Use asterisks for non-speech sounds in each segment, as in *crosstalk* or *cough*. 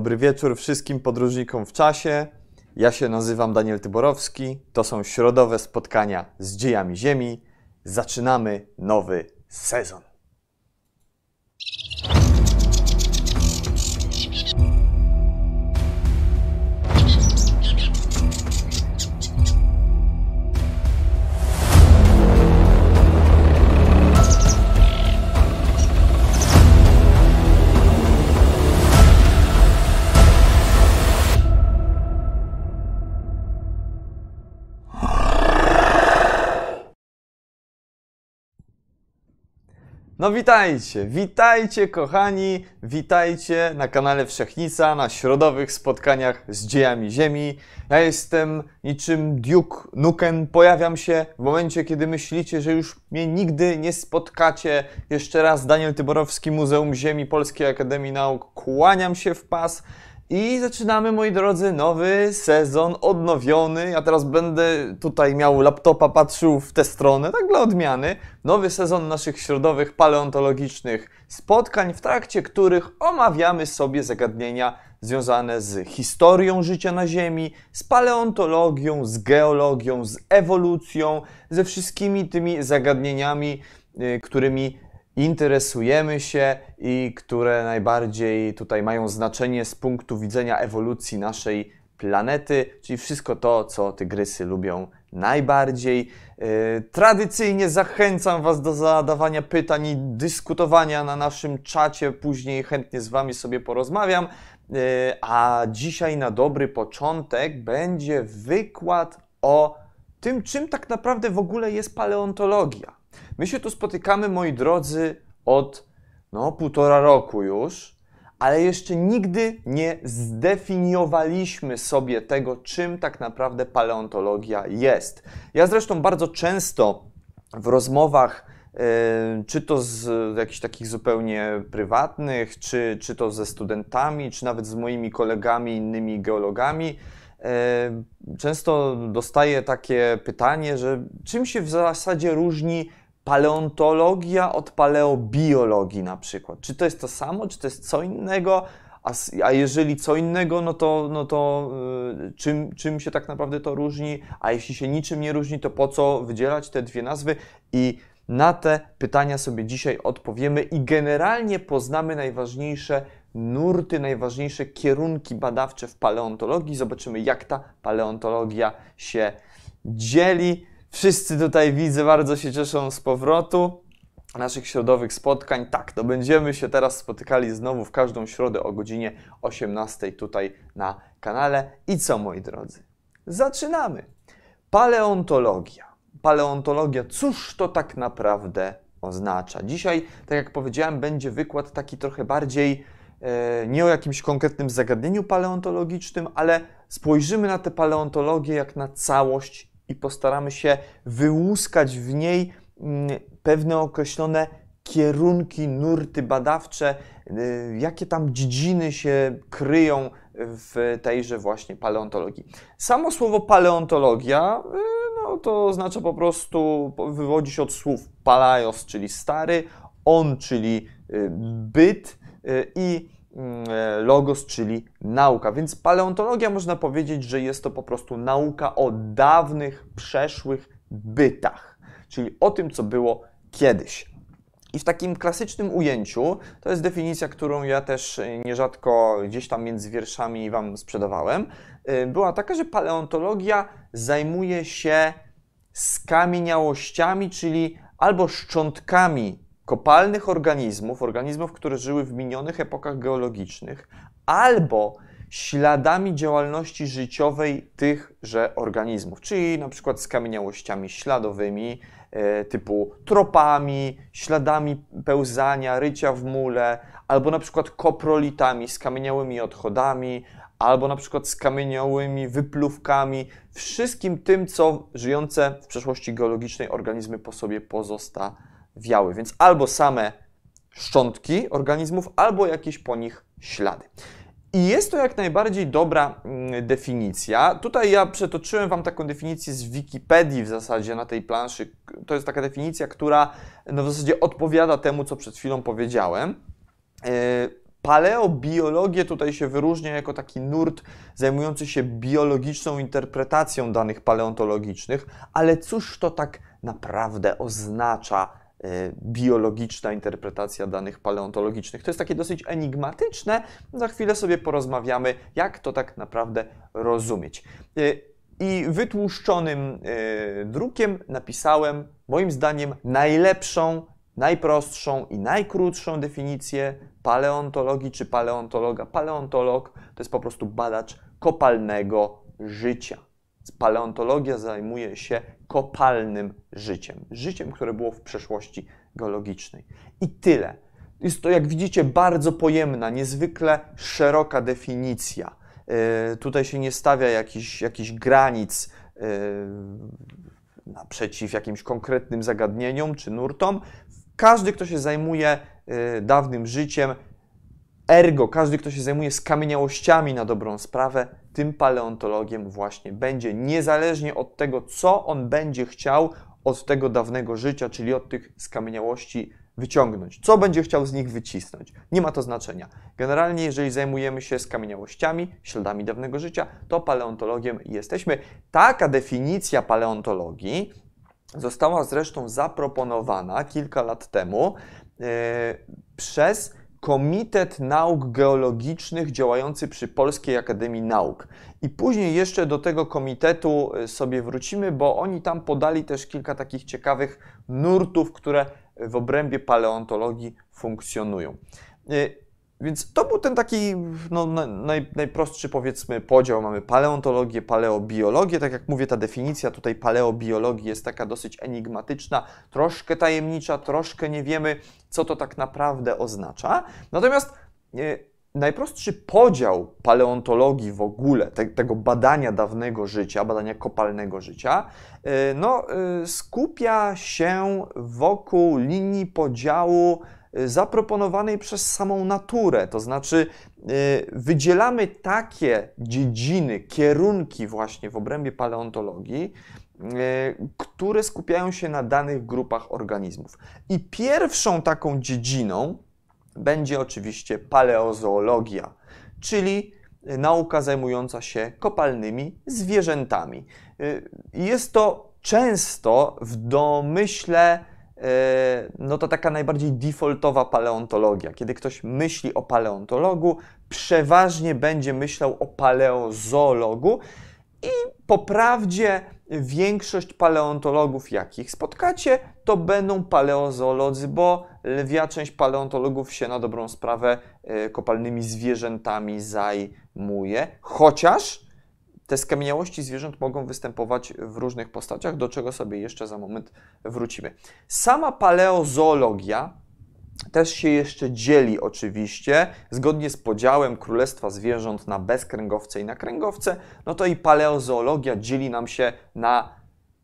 Dobry wieczór wszystkim podróżnikom w czasie. Ja się nazywam Daniel Tyborowski. To są środowe spotkania z dziejami Ziemi. Zaczynamy nowy sezon. No witajcie, witajcie kochani, witajcie na kanale Wszechnica, na środowych spotkaniach z dziejami Ziemi. Ja jestem niczym Duke Nukem, pojawiam się w momencie, kiedy myślicie, że już mnie nigdy nie spotkacie. Jeszcze raz Daniel Tyborowski, Muzeum Ziemi Polskiej Akademii Nauk, kłaniam się w pas. I zaczynamy, moi drodzy, nowy sezon odnowiony. Ja teraz będę tutaj miał laptopa, patrzył w tę stronę, tak dla odmiany. Nowy sezon naszych środowych paleontologicznych spotkań, w trakcie których omawiamy sobie zagadnienia związane z historią życia na Ziemi, z paleontologią, z geologią, z ewolucją, ze wszystkimi tymi zagadnieniami, y, którymi interesujemy się i które najbardziej tutaj mają znaczenie z punktu widzenia ewolucji naszej planety, czyli wszystko to, co tygrysy lubią najbardziej. Yy, tradycyjnie zachęcam Was do zadawania pytań i dyskutowania na naszym czacie. Później chętnie z Wami sobie porozmawiam. Yy, a dzisiaj na dobry początek będzie wykład o tym, czym tak naprawdę w ogóle jest paleontologia. My się tu spotykamy, moi drodzy, od no, półtora roku już, ale jeszcze nigdy nie zdefiniowaliśmy sobie tego, czym tak naprawdę paleontologia jest. Ja zresztą bardzo często w rozmowach, czy to z jakichś takich zupełnie prywatnych, czy, czy to ze studentami, czy nawet z moimi kolegami, innymi geologami, często dostaję takie pytanie, że czym się w zasadzie różni paleontologia od paleobiologii na przykład. Czy to jest to samo, czy to jest co innego? A, a jeżeli co innego, no to, no to yy, czym, czym się tak naprawdę to różni? A jeśli się niczym nie różni, to po co wydzielać te dwie nazwy? I na te pytania sobie dzisiaj odpowiemy i generalnie poznamy najważniejsze nurty, najważniejsze kierunki badawcze w paleontologii. Zobaczymy, jak ta paleontologia się dzieli. Wszyscy tutaj widzę, bardzo się cieszą z powrotu naszych środowych spotkań. Tak, to będziemy się teraz spotykali znowu w każdą środę o godzinie 18 tutaj na kanale. I co, moi drodzy? Zaczynamy. Paleontologia. Paleontologia, cóż to tak naprawdę oznacza? Dzisiaj, tak jak powiedziałem, będzie wykład taki trochę bardziej e, nie o jakimś konkretnym zagadnieniu paleontologicznym, ale spojrzymy na tę paleontologię jak na całość i postaramy się wyłuskać w niej mm, pewne określone kierunki, nurty badawcze, y, jakie tam dziedziny się kryją w tejże właśnie paleontologii. Samo słowo paleontologia y, no, to oznacza po prostu, wywodzi się od słów palaios, czyli stary, on, czyli y, byt i logos, czyli nauka. Więc paleontologia można powiedzieć, że jest to po prostu nauka o dawnych, przeszłych bytach, czyli o tym, co było kiedyś. I w takim klasycznym ujęciu, to jest definicja, którą ja też nierzadko gdzieś tam między wierszami Wam sprzedawałem, e, była taka, że paleontologia zajmuje się skamieniałościami, czyli albo szczątkami kopalnych organizmów, organizmów, które żyły w minionych epokach geologicznych, albo śladami działalności życiowej tychże organizmów, czyli na przykład skamieniałościami śladowymi, e, typu tropami, śladami pełzania, rycia w mule, albo na przykład koprolitami, skamieniałymi odchodami, albo na przykład skamieniałymi wypluwkami, wszystkim tym, co żyjące w przeszłości geologicznej organizmy po sobie pozostawiały wiały, więc albo same szczątki organizmów, albo jakieś po nich ślady. I jest to jak najbardziej dobra mm, definicja. Tutaj ja przetoczyłem Wam taką definicję z Wikipedii w zasadzie na tej planszy. To jest taka definicja, która no w zasadzie odpowiada temu, co przed chwilą powiedziałem. E, Paleobiologię tutaj się wyróżnia jako taki nurt zajmujący się biologiczną interpretacją danych paleontologicznych, ale cóż to tak naprawdę oznacza biologiczna interpretacja danych paleontologicznych? To jest takie dosyć enigmatyczne. Za chwilę sobie porozmawiamy, jak to tak naprawdę rozumieć. Y, I wytłuszczonym y, drukiem napisałem, moim zdaniem, najlepszą najprostszą i najkrótszą definicję paleontologii czy paleontologa. Paleontolog to jest po prostu badacz kopalnego życia. Paleontologia zajmuje się kopalnym życiem, życiem, które było w przeszłości geologicznej. I tyle. Jest to, jak widzicie, bardzo pojemna, niezwykle szeroka definicja. Yy, tutaj się nie stawia jakichś, jakichś granic yy, naprzeciw jakimś konkretnym zagadnieniom czy nurtom. Każdy, kto się zajmuje y, dawnym życiem, ergo, każdy, kto się zajmuje skamieniałościami na dobrą sprawę, tym paleontologiem właśnie będzie, niezależnie od tego, co on będzie chciał od tego dawnego życia, czyli od tych skamieniałości wyciągnąć. Co będzie chciał z nich wycisnąć? Nie ma to znaczenia. Generalnie, jeżeli zajmujemy się skamieniałościami, śladami dawnego życia, to paleontologiem jesteśmy. Taka definicja paleontologii Została zresztą zaproponowana kilka lat temu e, przez Komitet Nauk Geologicznych działający przy Polskiej Akademii Nauk. I później jeszcze do tego komitetu e, sobie wrócimy, bo oni tam podali też kilka takich ciekawych nurtów, które w obrębie paleontologii funkcjonują. Więc to był ten taki no, naj, najprostszy, powiedzmy, podział. Mamy paleontologię, paleobiologię. Tak jak mówię, ta definicja tutaj paleobiologii jest taka dosyć enigmatyczna, troszkę tajemnicza, troszkę nie wiemy, co to tak naprawdę oznacza. Natomiast e, najprostszy podział paleontologii w ogóle, te, tego badania dawnego życia, badania kopalnego życia, e, no, e, skupia się wokół linii podziału zaproponowanej przez samą naturę. To znaczy, y, wydzielamy takie dziedziny, kierunki właśnie w obrębie paleontologii, y, które skupiają się na danych grupach organizmów. I pierwszą taką dziedziną będzie oczywiście paleozoologia, czyli nauka zajmująca się kopalnymi zwierzętami. Jest to często w domyśle no to taka najbardziej defaultowa paleontologia. Kiedy ktoś myśli o paleontologu, przeważnie będzie myślał o paleozoologu i po prawdzie większość paleontologów, jakich spotkacie, to będą paleozoolodzy, bo lwia część paleontologów się na dobrą sprawę e, kopalnymi zwierzętami zajmuje, chociaż te skamieniałości zwierząt mogą występować w różnych postaciach, do czego sobie jeszcze za moment wrócimy. Sama paleozoologia też się jeszcze dzieli oczywiście, zgodnie z podziałem Królestwa Zwierząt na bezkręgowce i na kręgowce, no to i paleozoologia dzieli nam się na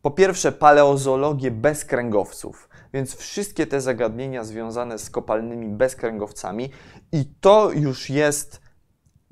po pierwsze paleozoologię bezkręgowców, więc wszystkie te zagadnienia związane z kopalnymi bezkręgowcami i to już jest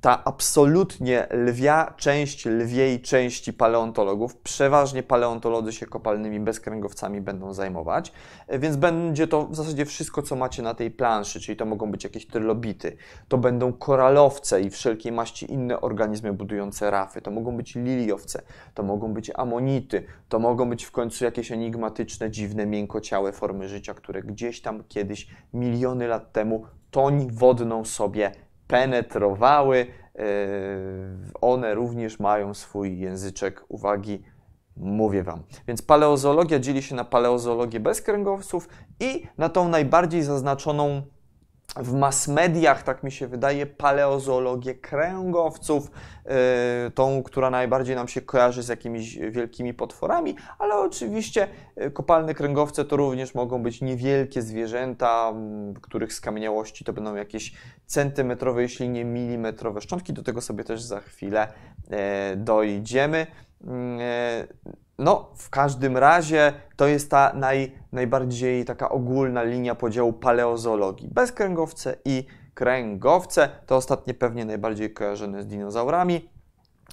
ta absolutnie lwia część lwiej części paleontologów, przeważnie paleontolodzy się kopalnymi bezkręgowcami będą zajmować, więc będzie to w zasadzie wszystko, co macie na tej planszy, czyli to mogą być jakieś trylobity, to będą koralowce i wszelkiej maści inne organizmy budujące rafy, to mogą być liliowce, to mogą być amonity, to mogą być w końcu jakieś enigmatyczne, dziwne, miękociałe formy życia, które gdzieś tam kiedyś, miliony lat temu, toń wodną sobie penetrowały. E, one również mają swój języczek uwagi, mówię Wam. Więc paleozoologia dzieli się na paleozoologię bez kręgowców i na tą najbardziej zaznaczoną w mass mediach, tak mi się wydaje, paleozoologię kręgowców, yy, tą, która najbardziej nam się kojarzy z jakimiś wielkimi potworami, ale oczywiście yy, kopalne kręgowce to również mogą być niewielkie zwierzęta, których skamieniałości to będą jakieś centymetrowe, jeśli nie milimetrowe szczątki. Do tego sobie też za chwilę yy, dojdziemy. No, w każdym razie to jest ta naj, najbardziej taka ogólna linia podziału paleozoologii. Bezkręgowce i kręgowce to ostatnie pewnie najbardziej kojarzone z dinozaurami.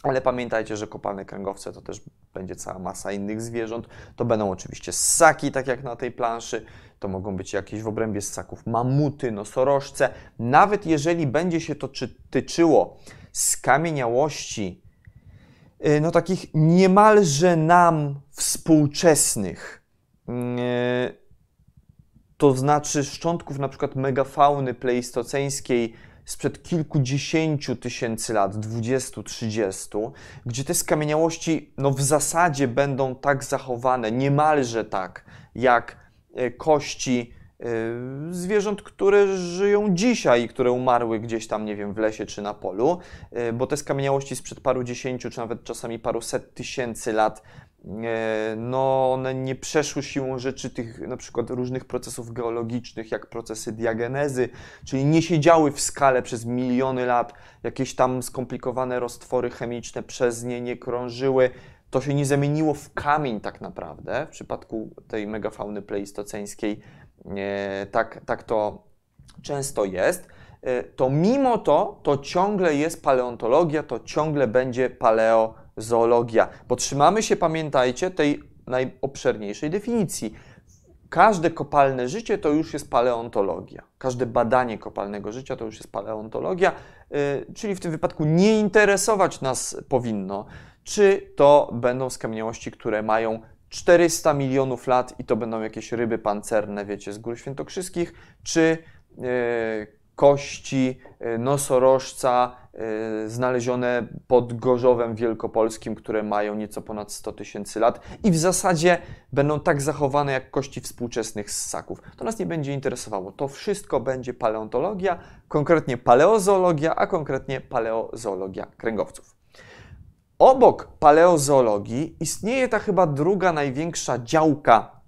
Ale pamiętajcie, że kopalne kręgowce to też będzie cała masa innych zwierząt. To będą oczywiście ssaki, tak jak na tej planszy. To mogą być jakieś w obrębie ssaków mamuty, nosorożce. Nawet jeżeli będzie się to tyczyło skamieniałości, no takich niemalże nam współczesnych, y, to znaczy szczątków na przykład megafauny pleistoceńskiej sprzed kilkudziesięciu tysięcy lat, 20-30, gdzie te skamieniałości no, w zasadzie będą tak zachowane, niemalże tak, jak e, kości zwierząt, które żyją dzisiaj, które umarły gdzieś tam, nie wiem, w lesie czy na polu, e, bo te skamieniałości sprzed paru dziesięciu, czy nawet czasami paru set tysięcy lat E, no one nie przeszły siłą rzeczy tych na przykład różnych procesów geologicznych, jak procesy diagenezy, czyli nie siedziały w skale przez miliony lat, jakieś tam skomplikowane roztwory chemiczne przez nie nie krążyły. To się nie zamieniło w kamień tak naprawdę. W przypadku tej megafauny pleistoceńskiej tak, tak to często jest. E, to mimo to, to ciągle jest paleontologia, to ciągle będzie paleo zoologia. Potrzymamy się, pamiętajcie, tej najobszerniejszej definicji. Każde kopalne życie to już jest paleontologia. Każde badanie kopalnego życia to już jest paleontologia, yy, czyli w tym wypadku nie interesować nas powinno, czy to będą skamieniałości, które mają 400 milionów lat i to będą jakieś ryby pancerne, wiecie, z gór świętokrzyskich, czy yy, kości y, nosorożca y, znalezione pod Gorzowem Wielkopolskim, które mają nieco ponad 100 tysięcy lat i w zasadzie będą tak zachowane jak kości współczesnych ssaków. To nas nie będzie interesowało. To wszystko będzie paleontologia, konkretnie paleozoologia, a konkretnie paleozoologia kręgowców. Obok paleozoologii istnieje ta chyba druga największa działka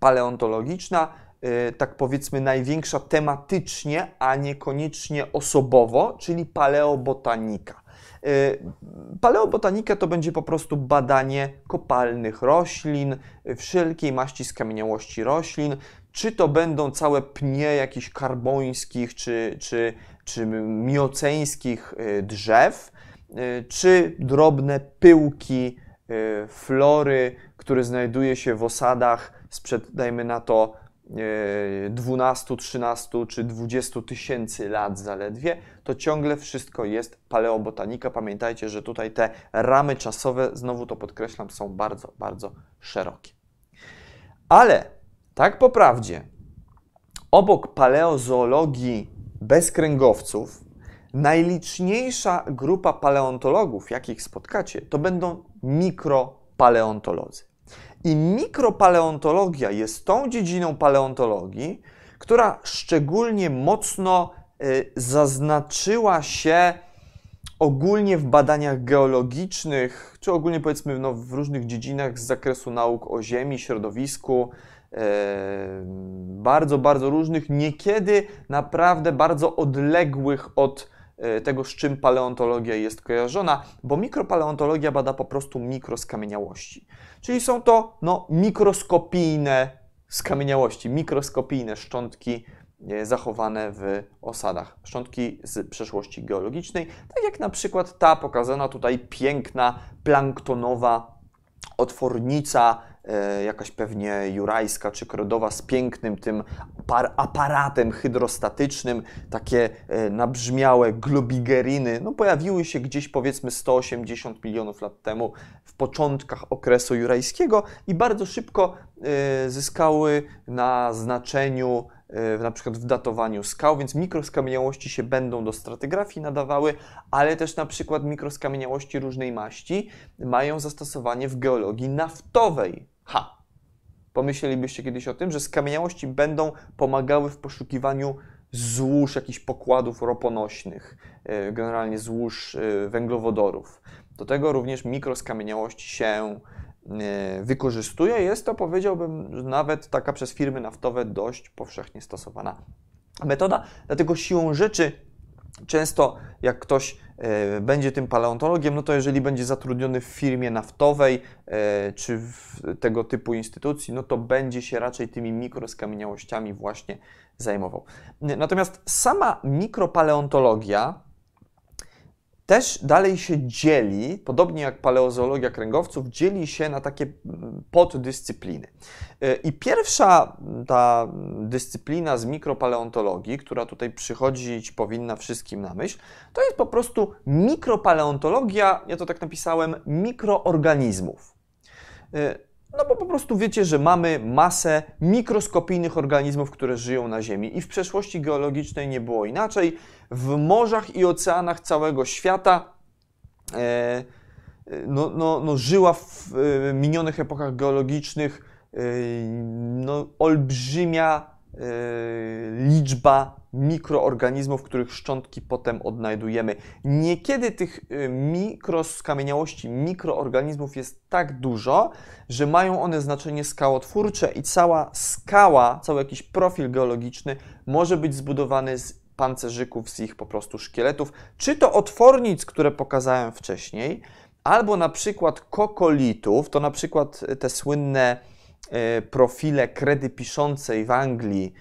paleontologiczna, Y, tak powiedzmy, największa tematycznie, a niekoniecznie osobowo, czyli paleobotanika. Y, paleobotanika to będzie po prostu badanie kopalnych roślin, wszelkiej maści skamieniałości roślin, czy to będą całe pnie jakichś karbońskich czy, czy, czy mioceńskich y, drzew, czy drobne pyłki flory, które znajduje się w osadach sprzed, dajmy na to, 12, 13 czy 20 tysięcy lat zaledwie, to ciągle wszystko jest paleobotanika. Pamiętajcie, że tutaj te ramy czasowe, znowu to podkreślam, są bardzo, bardzo szerokie. Ale tak po prawdzie, obok paleozoologii bez kręgowców, najliczniejsza grupa paleontologów, jakich spotkacie, to będą mikropaleontolodzy. I mikropaleontologia jest tą dziedziną paleontologii, która szczególnie mocno y, zaznaczyła się ogólnie w badaniach geologicznych, czy ogólnie powiedzmy no, w różnych dziedzinach z zakresu nauk o Ziemi, środowisku, y, bardzo, bardzo różnych, niekiedy naprawdę bardzo odległych od tego, z czym paleontologia jest kojarzona, bo mikropaleontologia bada po prostu mikroskamieniałości. Czyli są to no, mikroskopijne skamieniałości, mikroskopijne szczątki e, zachowane w osadach, szczątki z przeszłości geologicznej, tak jak na przykład ta pokazana tutaj piękna planktonowa otwornica jakaś pewnie jurajska czy krodowa z pięknym tym aparatem hydrostatycznym, takie e, nabrzmiałe globigeriny, no pojawiły się gdzieś powiedzmy 180 milionów lat temu w początkach okresu jurajskiego i bardzo szybko e, zyskały na znaczeniu na przykład w datowaniu skał, więc mikroskamieniałości się będą do stratygrafii nadawały, ale też na przykład mikroskamieniałości różnej maści mają zastosowanie w geologii naftowej. Ha! Pomyślelibyście kiedyś o tym, że skamieniałości będą pomagały w poszukiwaniu złóż jakichś pokładów roponośnych, e, generalnie złóż e, węglowodorów. Do tego również mikroskamieniałości się e, wykorzystuje. Jest to, powiedziałbym, nawet taka przez firmy naftowe dość powszechnie stosowana metoda. Dlatego siłą rzeczy często jak ktoś będzie tym paleontologiem, no to jeżeli będzie zatrudniony w firmie naftowej e, czy w tego typu instytucji, no to będzie się raczej tymi mikroskamieniałościami właśnie zajmował. Natomiast sama mikropaleontologia też dalej się dzieli, podobnie jak paleozoologia kręgowców, dzieli się na takie poddyscypliny. E, I pierwsza ta dyscyplina z mikropaleontologii, która tutaj przychodzić powinna wszystkim na myśl, to jest po prostu mikropaleontologia, ja to tak napisałem, mikroorganizmów. No bo po prostu wiecie, że mamy masę mikroskopijnych organizmów, które żyją na Ziemi i w przeszłości geologicznej nie było inaczej. W morzach i oceanach całego świata e, no, no, no, żyła w minionych epochach geologicznych e, no, olbrzymia liczba mikroorganizmów, których szczątki potem odnajdujemy. Niekiedy tych y, mikroskamieniałości, mikroorganizmów jest tak dużo, że mają one znaczenie skałotwórcze i cała skała, cały jakiś profil geologiczny może być zbudowany z pancerzyków, z ich po prostu szkieletów, czy to otwornic, które pokazałem wcześniej, albo na przykład kokolitów, to na przykład te słynne y, profile kredy piszącej w Anglii,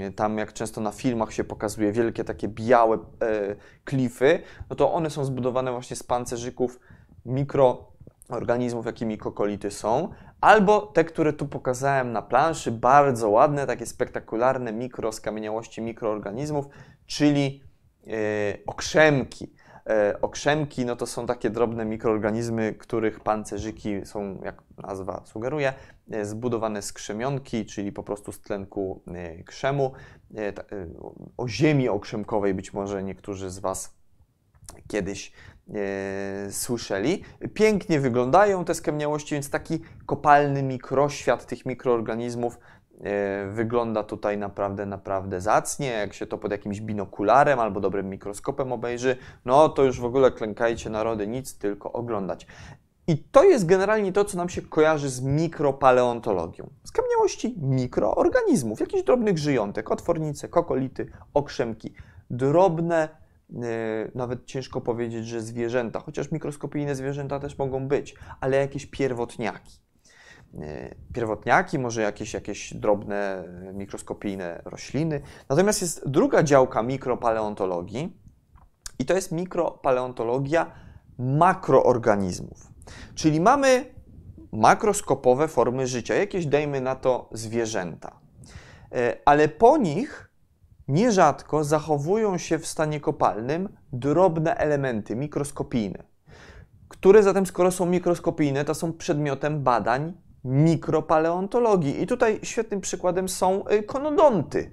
Yy, tam jak często na filmach się pokazuje wielkie takie białe e, klify, no to one są zbudowane właśnie z pancerzyków mikroorganizmów, jakimi kokolity są, albo te, które tu pokazałem na planszy, bardzo ładne, takie spektakularne mikroskamieniałości mikroorganizmów, czyli e, okrzemki. E, okrzemki no to są takie drobne mikroorganizmy, których pancerzyki są, jak nazwa sugeruje, e, zbudowane z krzemionki, czyli po prostu z tlenku e, krzemu. O ziemi okrzemkowej być może niektórzy z Was kiedyś słyszeli. Pięknie wyglądają te skamieniałości, więc taki kopalny mikroświat tych mikroorganizmów wygląda tutaj naprawdę, naprawdę zacnie. Jak się to pod jakimś binokularem albo dobrym mikroskopem obejrzy, no to już w ogóle klękajcie narody, nic, tylko oglądać. I to jest generalnie to, co nam się kojarzy z mikropaleontologią. Skamieniałości mikroorganizmów, jakichś drobnych żyjątek, otwornice, kokolity, okrzemki, drobne, yy, nawet ciężko powiedzieć, że zwierzęta, chociaż mikroskopijne zwierzęta też mogą być, ale jakieś pierwotniaki. E, pierwotniaki, może jakieś, jakieś drobne, e, mikroskopijne rośliny. Natomiast jest druga działka mikropaleontologii i to jest mikropaleontologia makroorganizmów. Czyli mamy makroskopowe formy życia, jakieś dajmy na to zwierzęta. E, ale po nich nierzadko zachowują się w stanie kopalnym drobne elementy mikroskopijne, które zatem, skoro są mikroskopijne, to są przedmiotem badań mikropaleontologii. I tutaj świetnym przykładem są y, konodonty,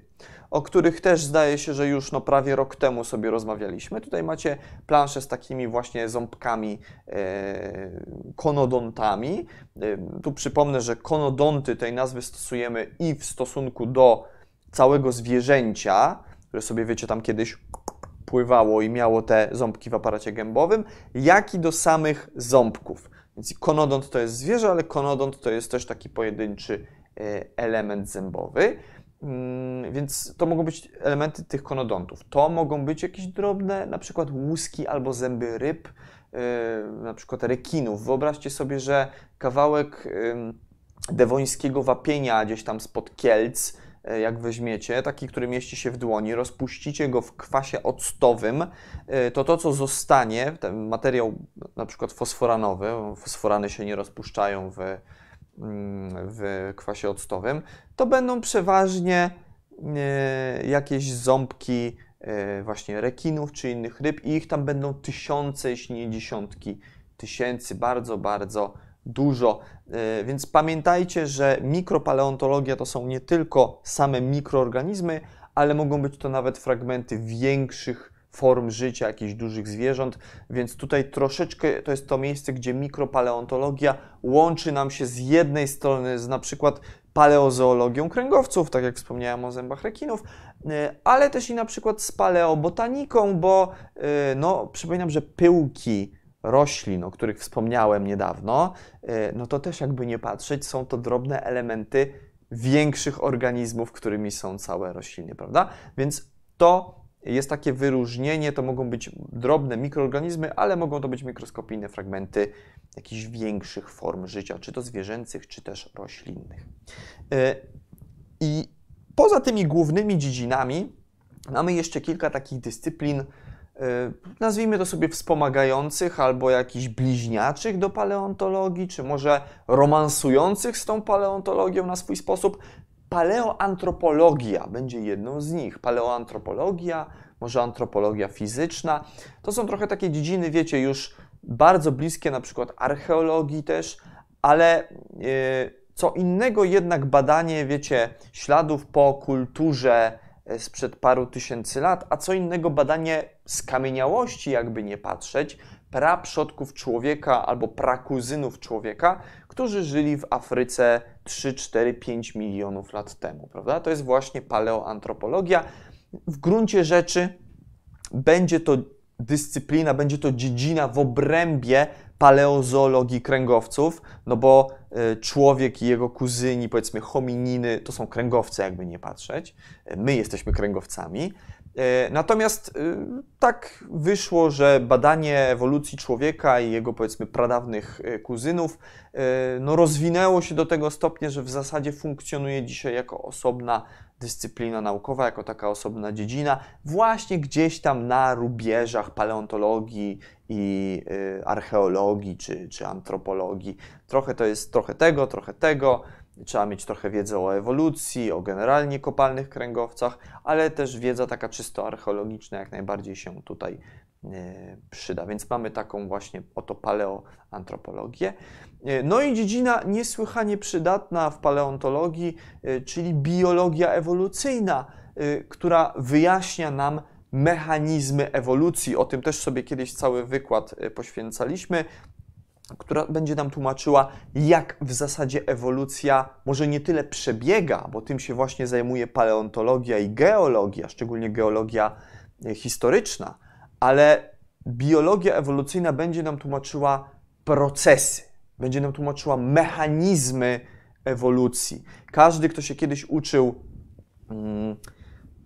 o których też zdaje się, że już no prawie rok temu sobie rozmawialiśmy. Tutaj macie planszę z takimi właśnie ząbkami, e, konodontami. E, tu przypomnę, że konodonty tej nazwy stosujemy i w stosunku do całego zwierzęcia, które sobie wiecie tam kiedyś pływało i miało te ząbki w aparacie gębowym, jak i do samych ząbków. Więc konodont to jest zwierzę, ale konodont to jest też taki pojedynczy e, element zębowy. Mm, więc to mogą być elementy tych konodontów. To mogą być jakieś drobne, na przykład łuski albo zęby ryb, e, na przykład rekinów. Wyobraźcie sobie, że kawałek dewońskiego wapienia gdzieś tam spod Kielc jak weźmiecie, taki, który mieści się w dłoni, rozpuścicie go w kwasie octowym, e, to to, co zostanie, ten materiał na przykład fosforanowy, fosforany się nie rozpuszczają w, mm, w kwasie octowym, to będą przeważnie e, jakieś ząbki właśnie rekinów czy innych ryb i ich tam będą tysiące, jeśli nie dziesiątki tysięcy, bardzo, bardzo dużo. E, więc pamiętajcie, że mikropaleontologia to są nie tylko same mikroorganizmy, ale mogą być to nawet fragmenty większych form życia jakichś dużych zwierząt, więc tutaj troszeczkę to jest to miejsce, gdzie mikropaleontologia łączy nam się z jednej strony z na przykład paleozoologią kręgowców, tak jak wspomniałem o zębach rekinów, e, ale też i na przykład z paleobotaniką, bo e, no, przypominam, że pyłki roślin, o których wspomniałem niedawno, e, no to też jakby nie patrzeć, są to drobne elementy większych organizmów, którymi są całe rośliny, prawda? Więc to jest takie wyróżnienie, to mogą być drobne mikroorganizmy, ale mogą to być mikroskopijne fragmenty jakichś większych form życia, czy to zwierzęcych, czy też roślinnych. E, I poza tymi głównymi dziedzinami mamy jeszcze kilka takich dyscyplin, nazwijmy to sobie wspomagających albo jakichś bliźniaczych do paleontologii, czy może romansujących z tą paleontologią na swój sposób. Paleoantropologia będzie jedną z nich. Paleoantropologia, może antropologia fizyczna. To są trochę takie dziedziny, wiecie, już bardzo bliskie na przykład archeologii też, ale yy, co innego jednak badanie, wiecie, śladów po kulturze sprzed paru tysięcy lat, a co innego badanie skamieniałości, jakby nie patrzeć, praprzodków człowieka albo prakuzynów człowieka, którzy żyli w Afryce 3, 4, 5 milionów lat temu, prawda? To jest właśnie paleoantropologia. W gruncie rzeczy będzie to dyscyplina, będzie to dziedzina w obrębie paleozoologii kręgowców, no bo y, człowiek i jego kuzyni, powiedzmy homininy, to są kręgowce, jakby nie patrzeć. My jesteśmy kręgowcami. Y, natomiast tak wyszło, że badanie ewolucji człowieka i jego powiedzmy pradawnych kuzynów no, rozwinęło się do tego stopnia, że w zasadzie funkcjonuje dzisiaj jako osobna dyscyplina naukowa, jako taka osobna dziedzina, właśnie gdzieś tam na rubieżach paleontologii i y, archeologii czy, czy antropologii. Trochę to jest trochę tego, trochę tego. Trzeba mieć trochę wiedzy o ewolucji, o generalnie kopalnych kręgowcach, ale też wiedza taka czysto archeologiczna jak najbardziej się tutaj przyda. Więc mamy taką właśnie oto paleoantropologię. Y, no i dziedzina niesłychanie przydatna w paleontologii, czyli biologia ewolucyjna, która wyjaśnia nam mechanizmy ewolucji. O tym też sobie kiedyś cały wykład e, poświęcaliśmy, która będzie nam tłumaczyła, jak w zasadzie ewolucja może nie tyle przebiega, bo tym się właśnie zajmuje paleontologia i geologia, szczególnie geologia e, historyczna, ale biologia ewolucyjna będzie nam tłumaczyła procesy, będzie nam tłumaczyła mechanizmy ewolucji. Każdy, kto się kiedyś uczył. Hmm,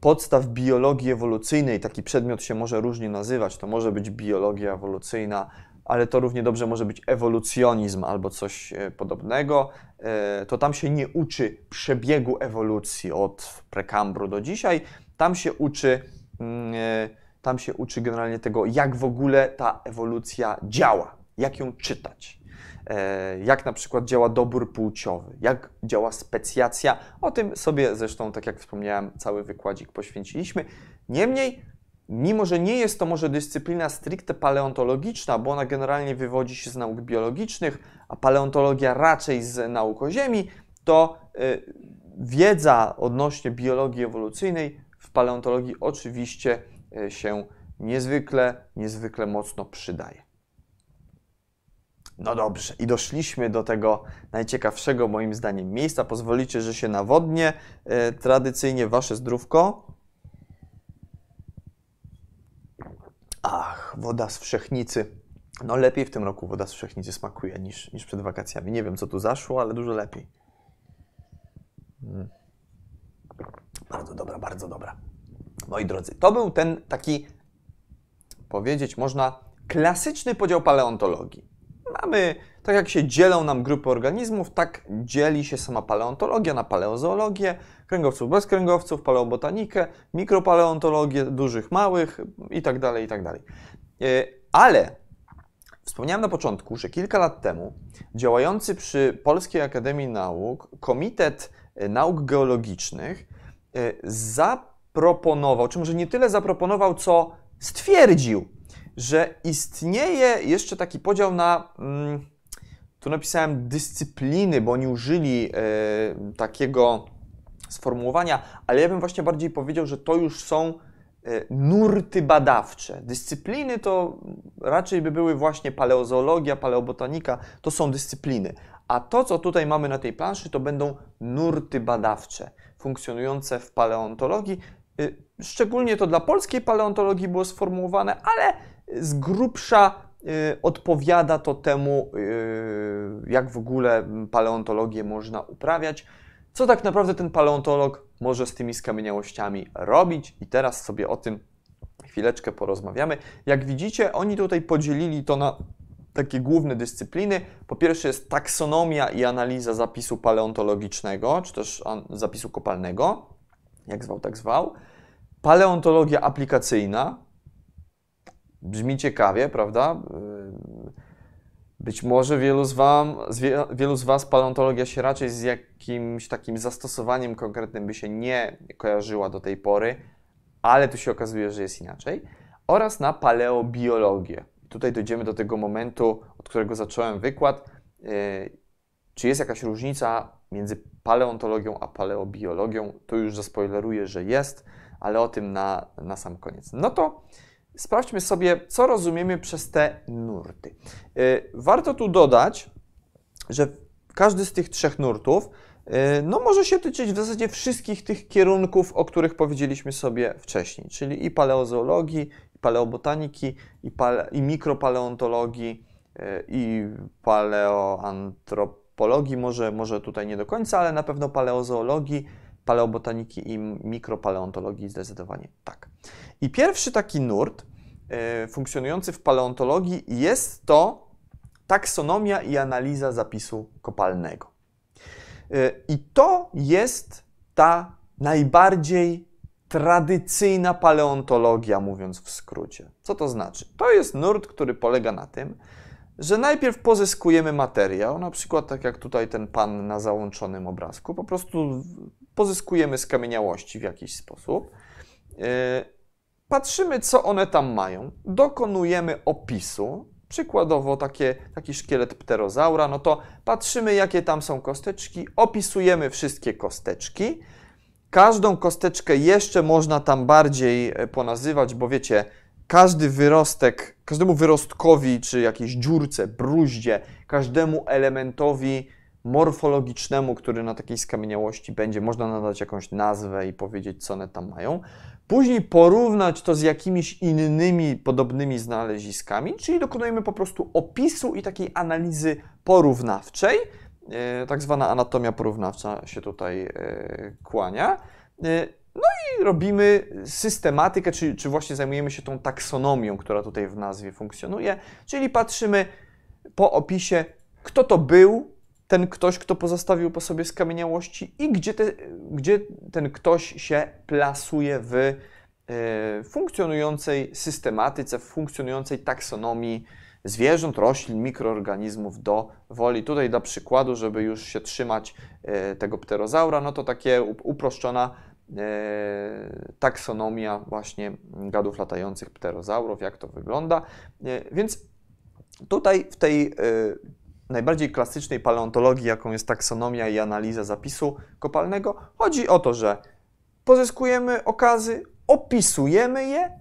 podstaw biologii ewolucyjnej, taki przedmiot się może różnie nazywać, to może być biologia ewolucyjna, ale to równie dobrze może być ewolucjonizm albo coś e, podobnego, e, to tam się nie uczy przebiegu ewolucji od prekambru do dzisiaj, tam się uczy, mm, e, tam się uczy generalnie tego, jak w ogóle ta ewolucja działa, jak ją czytać. E, jak na przykład działa dobór płciowy, jak działa specjacja. O tym sobie zresztą, tak jak wspomniałem, cały wykładzik poświęciliśmy. Niemniej, mimo że nie jest to może dyscyplina stricte paleontologiczna, bo ona generalnie wywodzi się z nauk biologicznych, a paleontologia raczej z nauk o Ziemi, to e, wiedza odnośnie biologii ewolucyjnej w paleontologii oczywiście się niezwykle, niezwykle mocno przydaje. No dobrze, i doszliśmy do tego najciekawszego moim zdaniem miejsca. Pozwolicie, że się nawodnię. E, tradycyjnie wasze zdrówko. Ach, woda z wszechnicy. No lepiej w tym roku woda z wszechnicy smakuje niż, niż przed wakacjami. Nie wiem, co tu zaszło, ale dużo lepiej. Mm. Bardzo dobra, bardzo dobra. Moi drodzy, to był ten taki, powiedzieć można, klasyczny podział paleontologii mamy, tak jak się dzielą nam grupy organizmów, tak dzieli się sama paleontologia na paleozoologię, kręgowców bez kręgowców, paleobotanikę, mikropaleontologię, dużych, małych itd., tak itd. Tak e, ale wspomniałem na początku, że kilka lat temu działający przy Polskiej Akademii Nauk Komitet Nauk Geologicznych e, zaproponował, czy może nie tyle zaproponował, co stwierdził, że istnieje jeszcze taki podział na. Mm, tu napisałem dyscypliny, bo oni użyli e, takiego sformułowania, ale ja bym właśnie bardziej powiedział, że to już są e, nurty badawcze. Dyscypliny to raczej by były właśnie paleozoologia, paleobotanika, to są dyscypliny. A to, co tutaj mamy na tej planszy, to będą nurty badawcze funkcjonujące w paleontologii. E, szczególnie to dla polskiej paleontologii było sformułowane, ale z grubsza y, odpowiada to temu, y, jak w ogóle paleontologię można uprawiać, co tak naprawdę ten paleontolog może z tymi skamieniałościami robić i teraz sobie o tym chwileczkę porozmawiamy. Jak widzicie, oni tutaj podzielili to na takie główne dyscypliny. Po pierwsze jest taksonomia i analiza zapisu paleontologicznego, czy też zapisu kopalnego, jak zwał, tak zwał. Paleontologia aplikacyjna, Brzmi ciekawie, prawda? Być może wielu z, wam, wielu z Was paleontologia się raczej z jakimś takim zastosowaniem konkretnym by się nie kojarzyła do tej pory, ale tu się okazuje, że jest inaczej. Oraz na paleobiologię. Tutaj dojdziemy do tego momentu, od którego zacząłem wykład. E, czy jest jakaś różnica między paleontologią a paleobiologią? Tu już zaspoileruję, że jest, ale o tym na, na sam koniec. No to sprawdźmy sobie, co rozumiemy przez te nurty. Y, warto tu dodać, że każdy z tych trzech nurtów y, no, może się tyczyć w zasadzie wszystkich tych kierunków, o których powiedzieliśmy sobie wcześniej, czyli i paleozoologii, i paleobotaniki, i, pale, i mikropaleontologii, y, i paleoantropologii, może, może tutaj nie do końca, ale na pewno paleozoologii, paleobotaniki i mikropaleontologii zdecydowanie tak. I pierwszy taki nurt e, funkcjonujący w paleontologii jest to taksonomia i analiza zapisu kopalnego. E, I to jest ta najbardziej tradycyjna paleontologia, mówiąc w skrócie. Co to znaczy? To jest nurt, który polega na tym, że najpierw pozyskujemy materiał, na przykład tak jak tutaj ten pan na załączonym obrazku, po prostu pozyskujemy skamieniałości w jakiś sposób, e, patrzymy, co one tam mają, dokonujemy opisu, przykładowo takie, taki szkielet pterozaura, no to patrzymy, jakie tam są kosteczki, opisujemy wszystkie kosteczki. Każdą kosteczkę jeszcze można tam bardziej e, ponazywać, bo wiecie, każdy wyrostek, każdemu wyrostkowi, czy jakiejś dziurce, bruździe, każdemu elementowi morfologicznemu, który na takiej skamieniałości będzie, można nadać jakąś nazwę i powiedzieć, co one tam mają. Później porównać to z jakimiś innymi podobnymi znaleziskami, czyli dokonujemy po prostu opisu i takiej analizy porównawczej. E, tak zwana anatomia porównawcza się tutaj e, kłania. No i robimy systematykę, czy, czy właśnie zajmujemy się tą taksonomią, która tutaj w nazwie funkcjonuje, czyli patrzymy po opisie, kto to był, ten ktoś, kto pozostawił po sobie skamieniałości i gdzie, te, gdzie ten ktoś się plasuje w e, funkcjonującej systematyce, w funkcjonującej taksonomii zwierząt, roślin, mikroorganizmów do woli. Tutaj dla przykładu, żeby już się trzymać e, tego pterozaura, no to takie uproszczona taksonomia właśnie gadów latających pterozaurów, jak to wygląda. Więc tutaj w tej najbardziej klasycznej paleontologii, jaką jest taksonomia i analiza zapisu kopalnego, chodzi o to, że pozyskujemy okazy, opisujemy je,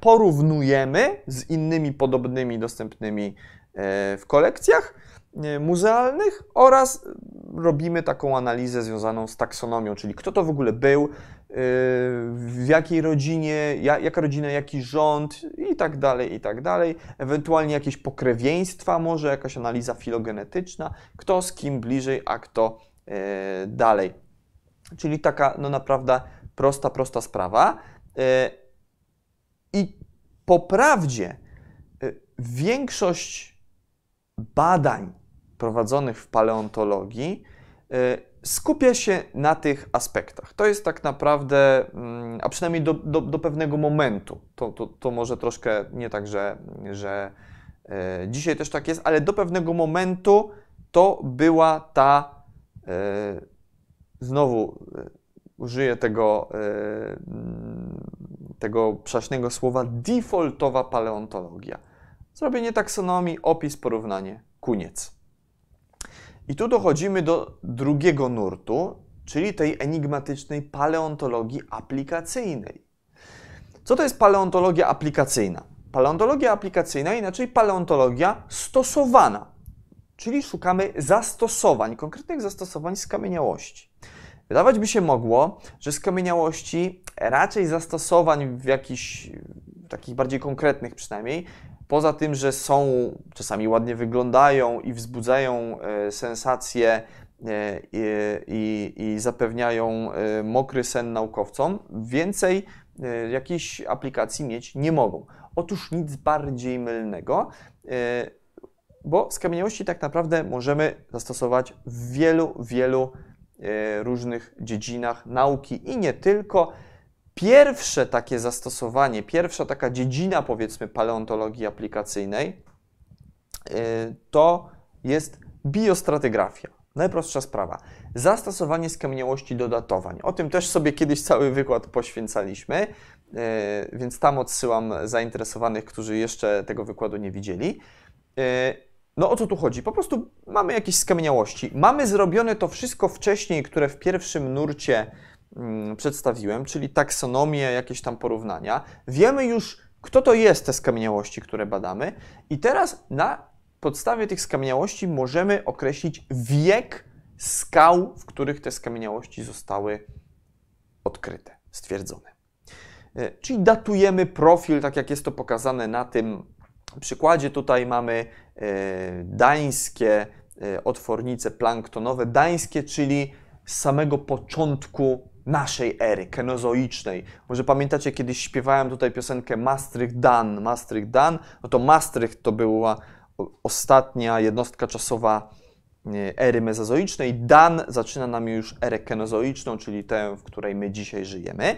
porównujemy z innymi podobnymi dostępnymi e, w kolekcjach e, muzealnych oraz robimy taką analizę związaną z taksonomią, czyli kto to w ogóle był, w jakiej rodzinie, jaka rodzina, jaki rząd i tak dalej, i tak dalej. Ewentualnie jakieś pokrewieństwa, może jakaś analiza filogenetyczna, kto z kim bliżej, a kto e, dalej. Czyli taka no naprawdę prosta, prosta sprawa. E, I po prawdzie e, większość badań prowadzonych w paleontologii skupia się na tych aspektach. To jest tak naprawdę, mm, a przynajmniej do, do, do pewnego momentu, to, to, to, może troszkę nie tak, że, że e, dzisiaj też tak jest, ale do pewnego momentu to była ta, e, znowu użyję tego, mm, tego przaśnego słowa, defaultowa paleontologia. Zrobienie taksonomii, opis, porównanie, koniec. I tu dochodzimy do drugiego nurtu, czyli tej enigmatycznej paleontologii aplikacyjnej. Co to jest paleontologia aplikacyjna? Paleontologia aplikacyjna, inaczej paleontologia stosowana, czyli szukamy zastosowań, konkretnych zastosowań skamieniałości. Wydawać by się mogło, że skamieniałości raczej zastosowań w jakichś takich bardziej konkretnych przynajmniej poza tym, że są, czasami ładnie wyglądają i wzbudzają e, sensacje e, i, i, i zapewniają e, mokry sen naukowcom, więcej jakichś aplikacji mieć nie mogą. Otóż nic bardziej mylnego, bo skamieniałości tak naprawdę możemy zastosować w wielu, wielu różnych dziedzinach nauki i nie tylko. Pierwsze takie zastosowanie, pierwsza taka dziedzina, powiedzmy, paleontologii aplikacyjnej y, to jest biostratygrafia. Najprostsza sprawa. Zastosowanie skamieniałości do datowań. O tym też sobie kiedyś cały wykład poświęcaliśmy, y, więc tam odsyłam zainteresowanych, którzy jeszcze tego wykładu nie widzieli. Y, no o co tu chodzi? Po prostu mamy jakieś skamieniałości. Mamy zrobione to wszystko wcześniej, które w pierwszym nurcie przedstawiłem, czyli taksonomię, jakieś tam porównania. Wiemy już, kto to jest te skamieniałości, które badamy, i teraz na podstawie tych skamieniałości możemy określić wiek skał, w których te skamieniałości zostały odkryte, stwierdzone. E, czyli datujemy profil, tak jak jest to pokazane na tym przykładzie. Tutaj mamy e, dańskie e, otwornice planktonowe. Dańskie, czyli z samego początku naszej ery kenozoicznej. Może pamiętacie, kiedyś śpiewałem tutaj piosenkę Maastricht Dan. Maastricht Dan, no to Maastricht to była ostatnia jednostka czasowa e, ery mezozoicznej. Dan zaczyna nam już erę kenozoiczną, czyli tę, w której my dzisiaj żyjemy.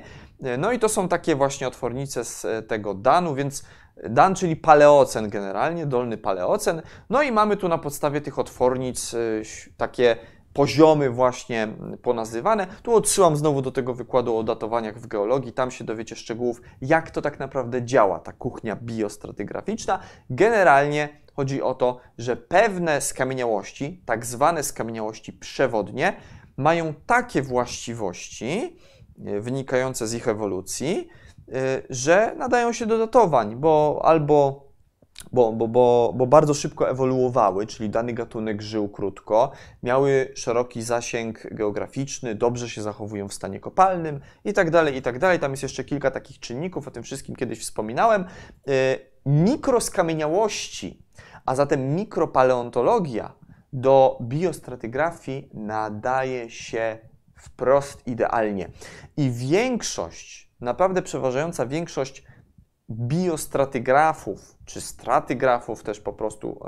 No i to są takie właśnie otwornice z tego Danu, więc Dan, czyli paleocen generalnie, dolny paleocen. No i mamy tu na podstawie tych otwornic y, takie poziomy właśnie ponazywane. Tu odsyłam znowu do tego wykładu o datowaniach w geologii, tam się dowiecie szczegółów, jak to tak naprawdę działa, ta kuchnia biostratygraficzna. Generalnie chodzi o to, że pewne skamieniałości, tak zwane skamieniałości przewodnie, mają takie właściwości y, wynikające z ich ewolucji, Y, że nadają się do datowań, bo albo bo, bo, bo, bo bardzo szybko ewoluowały, czyli dany gatunek żył krótko, miały szeroki zasięg geograficzny, dobrze się zachowują w stanie kopalnym i tak dalej, i tak dalej. Tam jest jeszcze kilka takich czynników, o tym wszystkim kiedyś wspominałem. Y, mikroskamieniałości, a zatem mikropaleontologia do biostratygrafii nadaje się wprost idealnie. I większość naprawdę przeważająca większość biostratygrafów, czy stratygrafów też po prostu,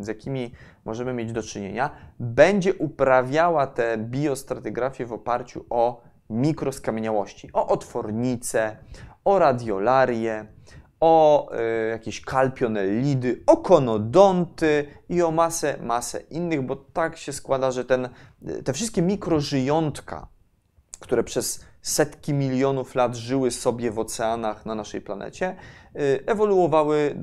z jakimi możemy mieć do czynienia, będzie uprawiała te biostratygrafie w oparciu o mikroskamieniałości, o otwornice, o radiolarię, o y, jakieś kalpionellidy, o konodonty i o masę, masę innych, bo tak się składa, że ten, te wszystkie mikrożyjątka, które przez setki milionów lat żyły sobie w oceanach na naszej planecie, y, ewoluowały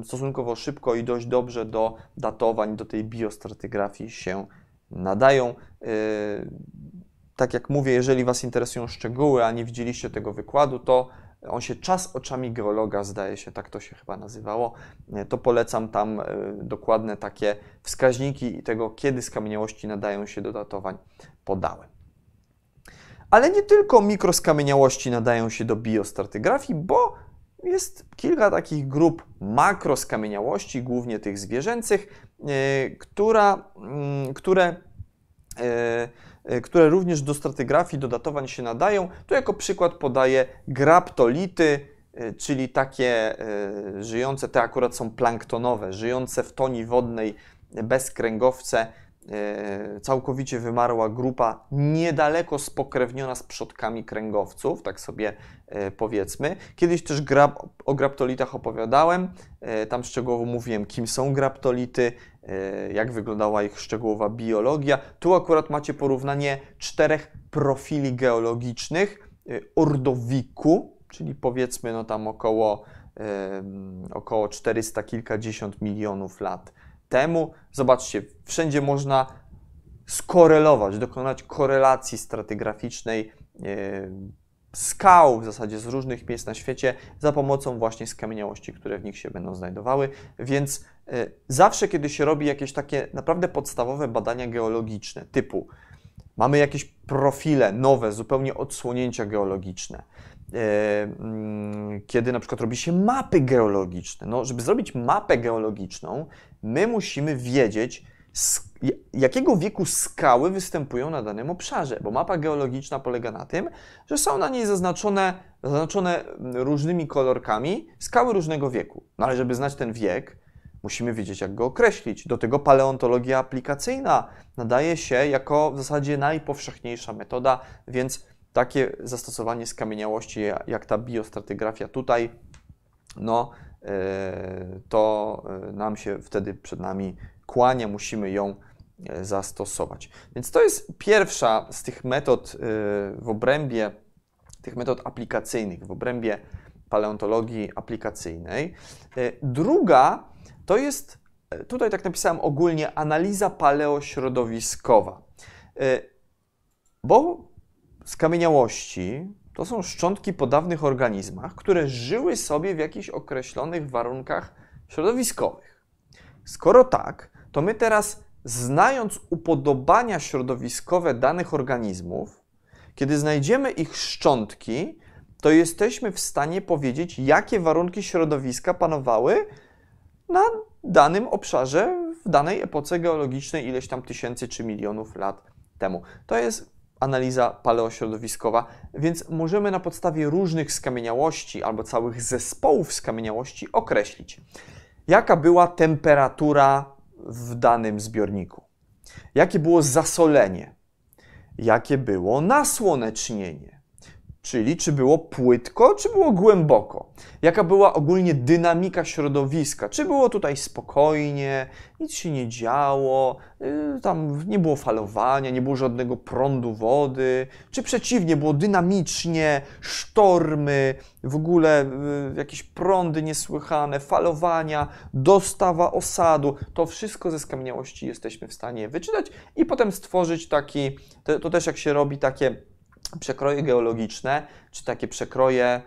y, stosunkowo szybko i dość dobrze do datowań, do tej biostratygrafii się nadają. Y, tak jak mówię, jeżeli Was interesują szczegóły, a nie widzieliście tego wykładu, to on się czas oczami geologa, zdaje się, tak to się chyba nazywało, to polecam tam dokładne takie wskaźniki tego, kiedy skamieniałości nadają się do datowań, podałem. Ale nie tylko mikroskamieniałości nadają się do biostratygrafii, bo jest kilka takich grup makroskamieniałości, głównie tych zwierzęcych, e, która, mm, które, e, e, które również do stratygrafii, do datowań się nadają. Tu jako przykład podaję graptolity, czyli takie żyjące, te akurat są planktonowe, żyjące w toni wodnej bezkręgowce, E, całkowicie wymarła grupa niedaleko spokrewniona z przodkami kręgowców, tak sobie e, powiedzmy. Kiedyś też o graptolitach opowiadałem, e, tam szczegółowo mówiłem, kim są graptolity, jak wyglądała ich szczegółowa biologia. Tu akurat macie porównanie czterech profili geologicznych ordowiku, czyli powiedzmy no tam około, około 400 kilkadziesiąt milionów lat temu. Zobaczcie, wszędzie można skorelować, dokonać korelacji stratygraficznej e, skał w zasadzie z różnych miejsc na świecie za pomocą właśnie skamieniałości, które w nich się będą znajdowały. Więc e, zawsze, kiedy się robi jakieś takie naprawdę podstawowe badania geologiczne, typu mamy jakieś profile nowe, zupełnie odsłonięcia geologiczne, kiedy na przykład robi się mapy geologiczne. No, żeby zrobić mapę geologiczną, my musimy wiedzieć, jakiego wieku skały występują na danym obszarze, bo mapa geologiczna polega na tym, że są na niej zaznaczone, zaznaczone różnymi kolorkami skały różnego wieku. No ale żeby znać ten wiek, musimy wiedzieć, jak go określić. Do tego paleontologia aplikacyjna nadaje się jako w zasadzie najpowszechniejsza metoda, więc takie zastosowanie skamieniałości jak ta biostratygrafia tutaj, no to nam się wtedy przed nami kłania, musimy ją zastosować. Więc to jest pierwsza z tych metod w obrębie, tych metod aplikacyjnych, w obrębie paleontologii aplikacyjnej. Druga to jest, tutaj tak napisałem ogólnie, analiza paleośrodowiskowa. Bo skamieniałości to są szczątki po dawnych organizmach, które żyły sobie w jakichś określonych warunkach środowiskowych. Skoro tak, to my teraz, znając upodobania środowiskowe danych organizmów, kiedy znajdziemy ich szczątki, to jesteśmy w stanie powiedzieć, jakie warunki środowiska panowały na danym obszarze w danej epoce geologicznej ileś tam tysięcy czy milionów lat temu. To jest analiza paleośrodowiskowa, więc możemy na podstawie różnych skamieniałości albo całych zespołów skamieniałości określić, jaka była temperatura w danym zbiorniku, jakie było zasolenie, jakie było nasłonecznienie, Czyli czy było płytko, czy było głęboko? Jaka była ogólnie dynamika środowiska? Czy było tutaj spokojnie, nic się nie działo, y, tam nie było falowania, nie było żadnego prądu wody? Czy przeciwnie, było dynamicznie, sztormy, w ogóle y, jakieś prądy niesłychane, falowania, dostawa osadu? To wszystko ze skamieniałości jesteśmy w stanie wyczytać i potem stworzyć taki, to, to też jak się robi takie przekroje geologiczne, czy takie przekroje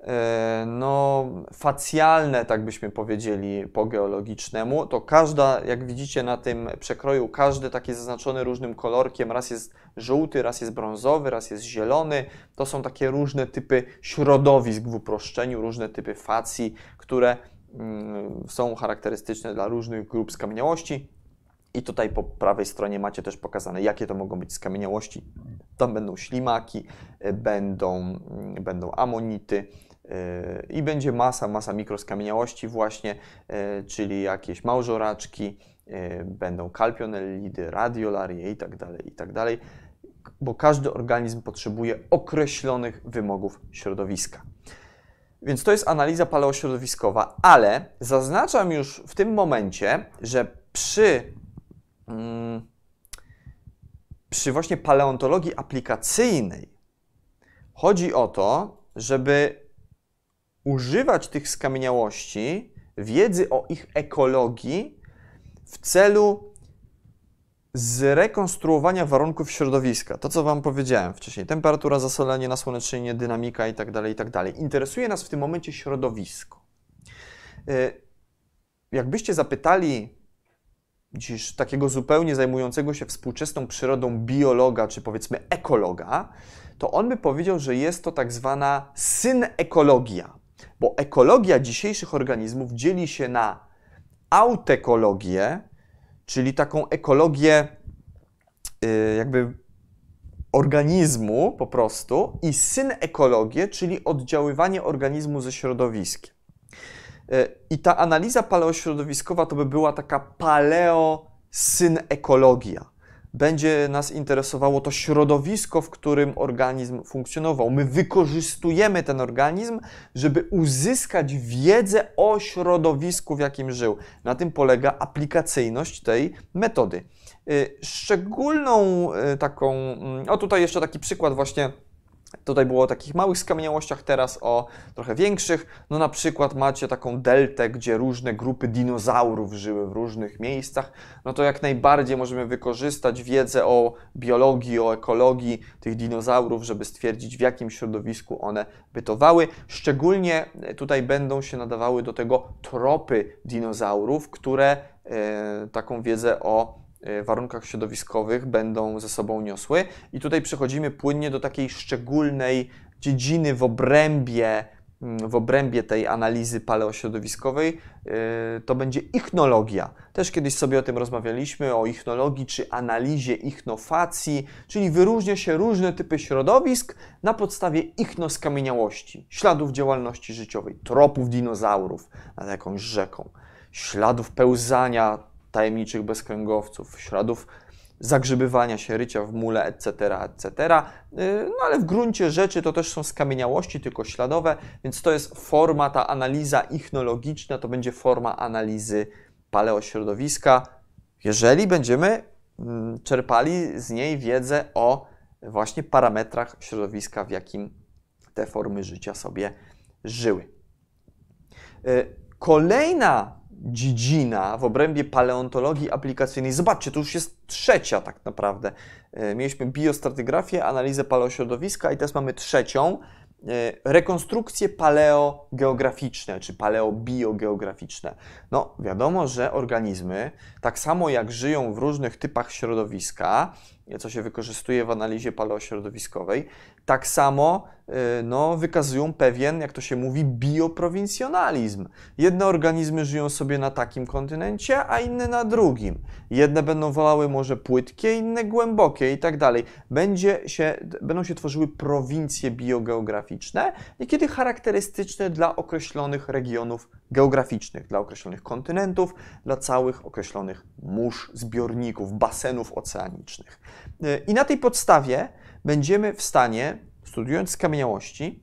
e, no, facjalne, tak byśmy powiedzieli po geologicznemu, to każda, jak widzicie na tym przekroju, każdy taki zaznaczony różnym kolorkiem, raz jest żółty, raz jest brązowy, raz jest zielony. To są takie różne typy środowisk w uproszczeniu, różne typy facji, które mm, są charakterystyczne dla różnych grup skamieniałości. I tutaj po prawej stronie macie też pokazane, jakie to mogą być skamieniałości. Tam będą ślimaki, e, będą, mm, będą amonity e, i będzie masa, masa mikroskamieniałości właśnie, e, czyli jakieś małżoraczki, będą kalpionellidy, radiolarie i tak dalej, i tak dalej, bo każdy organizm potrzebuje określonych wymogów środowiska. Więc to jest analiza paleośrodowiskowa, ale zaznaczam już w tym momencie, że przy przy właśnie paleontologii aplikacyjnej chodzi o to, żeby używać tych skamieniałości, wiedzy o ich ekologii w celu zrekonstruowania warunków środowiska. To, co Wam powiedziałem wcześniej. Temperatura, zasolenie, nasłonecznienie, dynamika itd., tak itd. Tak Interesuje nas w tym momencie środowisko. Y, jakbyście zapytali dziś takiego zupełnie zajmującego się współczesną przyrodą biologa, czy powiedzmy ekologa, to on by powiedział, że jest to tak zwana synekologia. Bo ekologia dzisiejszych organizmów dzieli się na autekologię, czyli taką ekologię yy, jakby organizmu po prostu, i synekologię, czyli oddziaływanie organizmu ze środowiskiem. I ta analiza paleośrodowiskowa to by była taka paleosynekologia. Będzie nas interesowało to środowisko, w którym organizm funkcjonował. My wykorzystujemy ten organizm, żeby uzyskać wiedzę o środowisku, w jakim żył. Na tym polega aplikacyjność tej metody. Y, szczególną y, taką, mm, o tutaj jeszcze taki przykład właśnie Tutaj było o takich małych skamieniałościach, teraz o trochę większych. No na przykład macie taką deltę, gdzie różne grupy dinozaurów żyły w różnych miejscach. No to jak najbardziej możemy wykorzystać wiedzę o biologii, o ekologii tych dinozaurów, żeby stwierdzić w jakim środowisku one bytowały. Szczególnie tutaj będą się nadawały do tego tropy dinozaurów, które e, taką wiedzę o warunkach środowiskowych będą ze sobą niosły. I tutaj przechodzimy płynnie do takiej szczególnej dziedziny w obrębie, mm, w obrębie tej analizy paleośrodowiskowej, y, to będzie ichnologia. Też kiedyś sobie o tym rozmawialiśmy, o ichnologii czy analizie ichnofacji, czyli wyróżnia się różne typy środowisk na podstawie ichnoskamieniałości, śladów działalności życiowej, tropów dinozaurów nad jakąś rzeką, śladów pełzania tajemniczych bezkręgowców, śladów zagrzebywania się, rycia w mule, etc., etc. No ale w gruncie rzeczy to też są skamieniałości, tylko śladowe, więc to jest forma, ta analiza ichnologiczna, to będzie forma analizy paleośrodowiska, jeżeli będziemy mm, czerpali z niej wiedzę o właśnie parametrach środowiska, w jakim te formy życia sobie żyły. E, kolejna dziedzina w obrębie paleontologii aplikacyjnej, zobaczcie, to już jest trzecia tak naprawdę. E, mieliśmy biostratygrafię, analizę paleośrodowiska i teraz mamy trzecią, E, rekonstrukcje paleogeograficzne czy paleobiogeograficzne. No, wiadomo, że organizmy, tak samo jak żyją w różnych typach środowiska, co się wykorzystuje w analizie paleośrodowiskowej, tak samo y, no, wykazują pewien, jak to się mówi, bioprowincjonalizm. Jedne organizmy żyją sobie na takim kontynencie, a inne na drugim. Jedne będą wolały może płytkie, inne głębokie i tak dalej. Będzie się, będą się tworzyły prowincje biogeograficzne, niekiedy charakterystyczne dla określonych regionów geograficznych, dla określonych kontynentów, dla całych określonych mórz, zbiorników, basenów oceanicznych. Y, I na tej podstawie będziemy w stanie, studiując skamieniałości,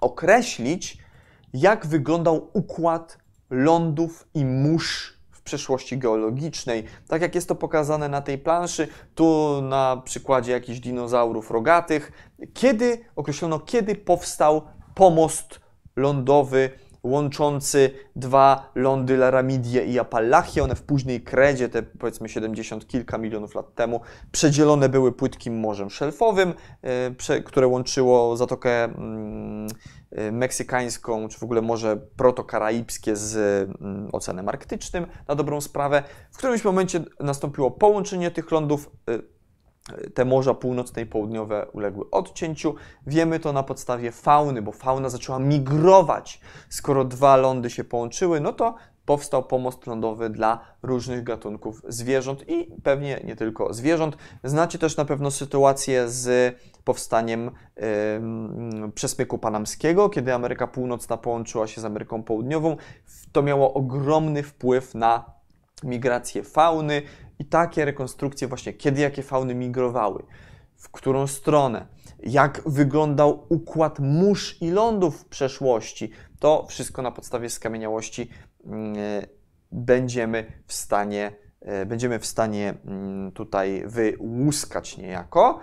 określić, jak wyglądał układ lądów i mórz w przeszłości geologicznej. Tak jak jest to pokazane na tej planszy, tu na przykładzie jakichś dinozaurów rogatych, kiedy określono, kiedy powstał pomost lądowy łączący dwa lądy Laramidię i Apalachię. One w późnej kredzie, te powiedzmy 70 kilka milionów lat temu, przedzielone były płytkim morzem szelfowym, e, które łączyło Zatokę mm, e, Meksykańską, czy w ogóle Morze Protokaraibskie z mm, Oceanem Arktycznym, na dobrą sprawę. W którymś momencie nastąpiło połączenie tych lądów e, te morza północne i południowe uległy odcięciu. Wiemy to na podstawie fauny, bo fauna zaczęła migrować. Skoro dwa lądy się połączyły, no to powstał pomost lądowy dla różnych gatunków zwierząt i pewnie nie tylko zwierząt. Znacie też na pewno sytuację z powstaniem yy, przesmyku panamskiego, kiedy Ameryka Północna połączyła się z Ameryką Południową. To miało ogromny wpływ na migrację fauny, i takie rekonstrukcje właśnie, kiedy jakie fauny migrowały, w którą stronę, jak wyglądał układ mórz i lądów w przeszłości, to wszystko na podstawie skamieniałości mm, będziemy w stanie, e, będziemy w stanie mm, tutaj wyłuskać niejako.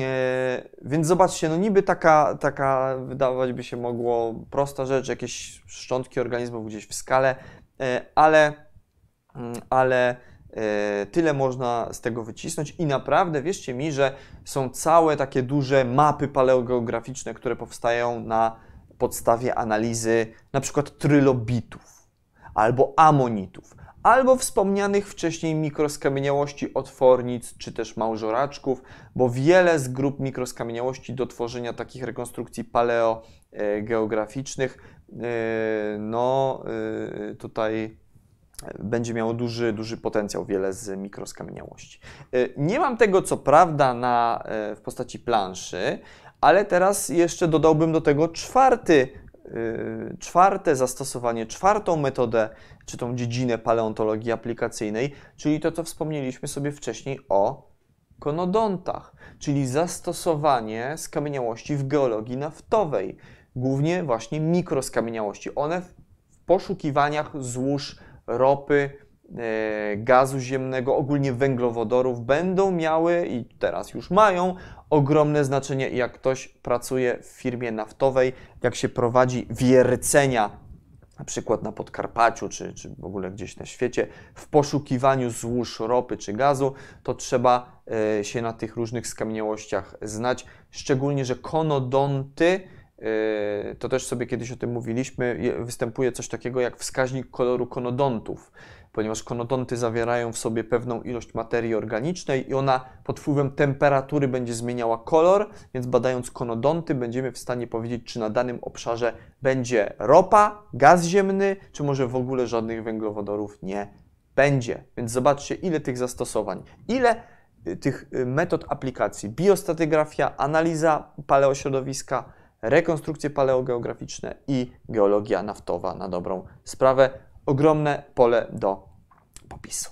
E, więc zobaczcie, no niby taka, taka wydawać by się mogło prosta rzecz, jakieś szczątki organizmów gdzieś w skale, e, ale, ale E, tyle można z tego wycisnąć i naprawdę wierzcie mi, że są całe takie duże mapy paleogeograficzne, które powstają na podstawie analizy na przykład trylobitów albo amonitów, albo wspomnianych wcześniej mikroskamieniałości otwornic czy też małżoraczków, bo wiele z grup mikroskamieniałości do tworzenia takich rekonstrukcji paleogeograficznych e, no e, tutaj będzie miało duży, duży potencjał, wiele z mikroskamieniałości. Y, nie mam tego, co prawda, na, y, w postaci planszy, ale teraz jeszcze dodałbym do tego czwarty, y, czwarte zastosowanie, czwartą metodę, czy tą dziedzinę paleontologii aplikacyjnej, czyli to, co wspomnieliśmy sobie wcześniej o konodontach, czyli zastosowanie skamieniałości w geologii naftowej, głównie właśnie mikroskamieniałości. One w poszukiwaniach złóż ropy, e, gazu ziemnego, ogólnie węglowodorów będą miały i teraz już mają ogromne znaczenie. Jak ktoś pracuje w firmie naftowej, jak się prowadzi wiercenia, na przykład na Podkarpaciu, czy, czy w ogóle gdzieś na świecie, w poszukiwaniu złóż ropy czy gazu, to trzeba e, się na tych różnych skamieniałościach znać. Szczególnie, że konodonty to też sobie kiedyś o tym mówiliśmy, występuje coś takiego jak wskaźnik koloru konodontów, ponieważ konodonty zawierają w sobie pewną ilość materii organicznej i ona pod wpływem temperatury będzie zmieniała kolor, więc badając konodonty będziemy w stanie powiedzieć, czy na danym obszarze będzie ropa, gaz ziemny, czy może w ogóle żadnych węglowodorów nie będzie. Więc zobaczcie, ile tych zastosowań, ile y, tych y, metod aplikacji, biostatygrafia, analiza paleośrodowiska, rekonstrukcje paleogeograficzne i geologia naftowa na dobrą sprawę. Ogromne pole do popisu.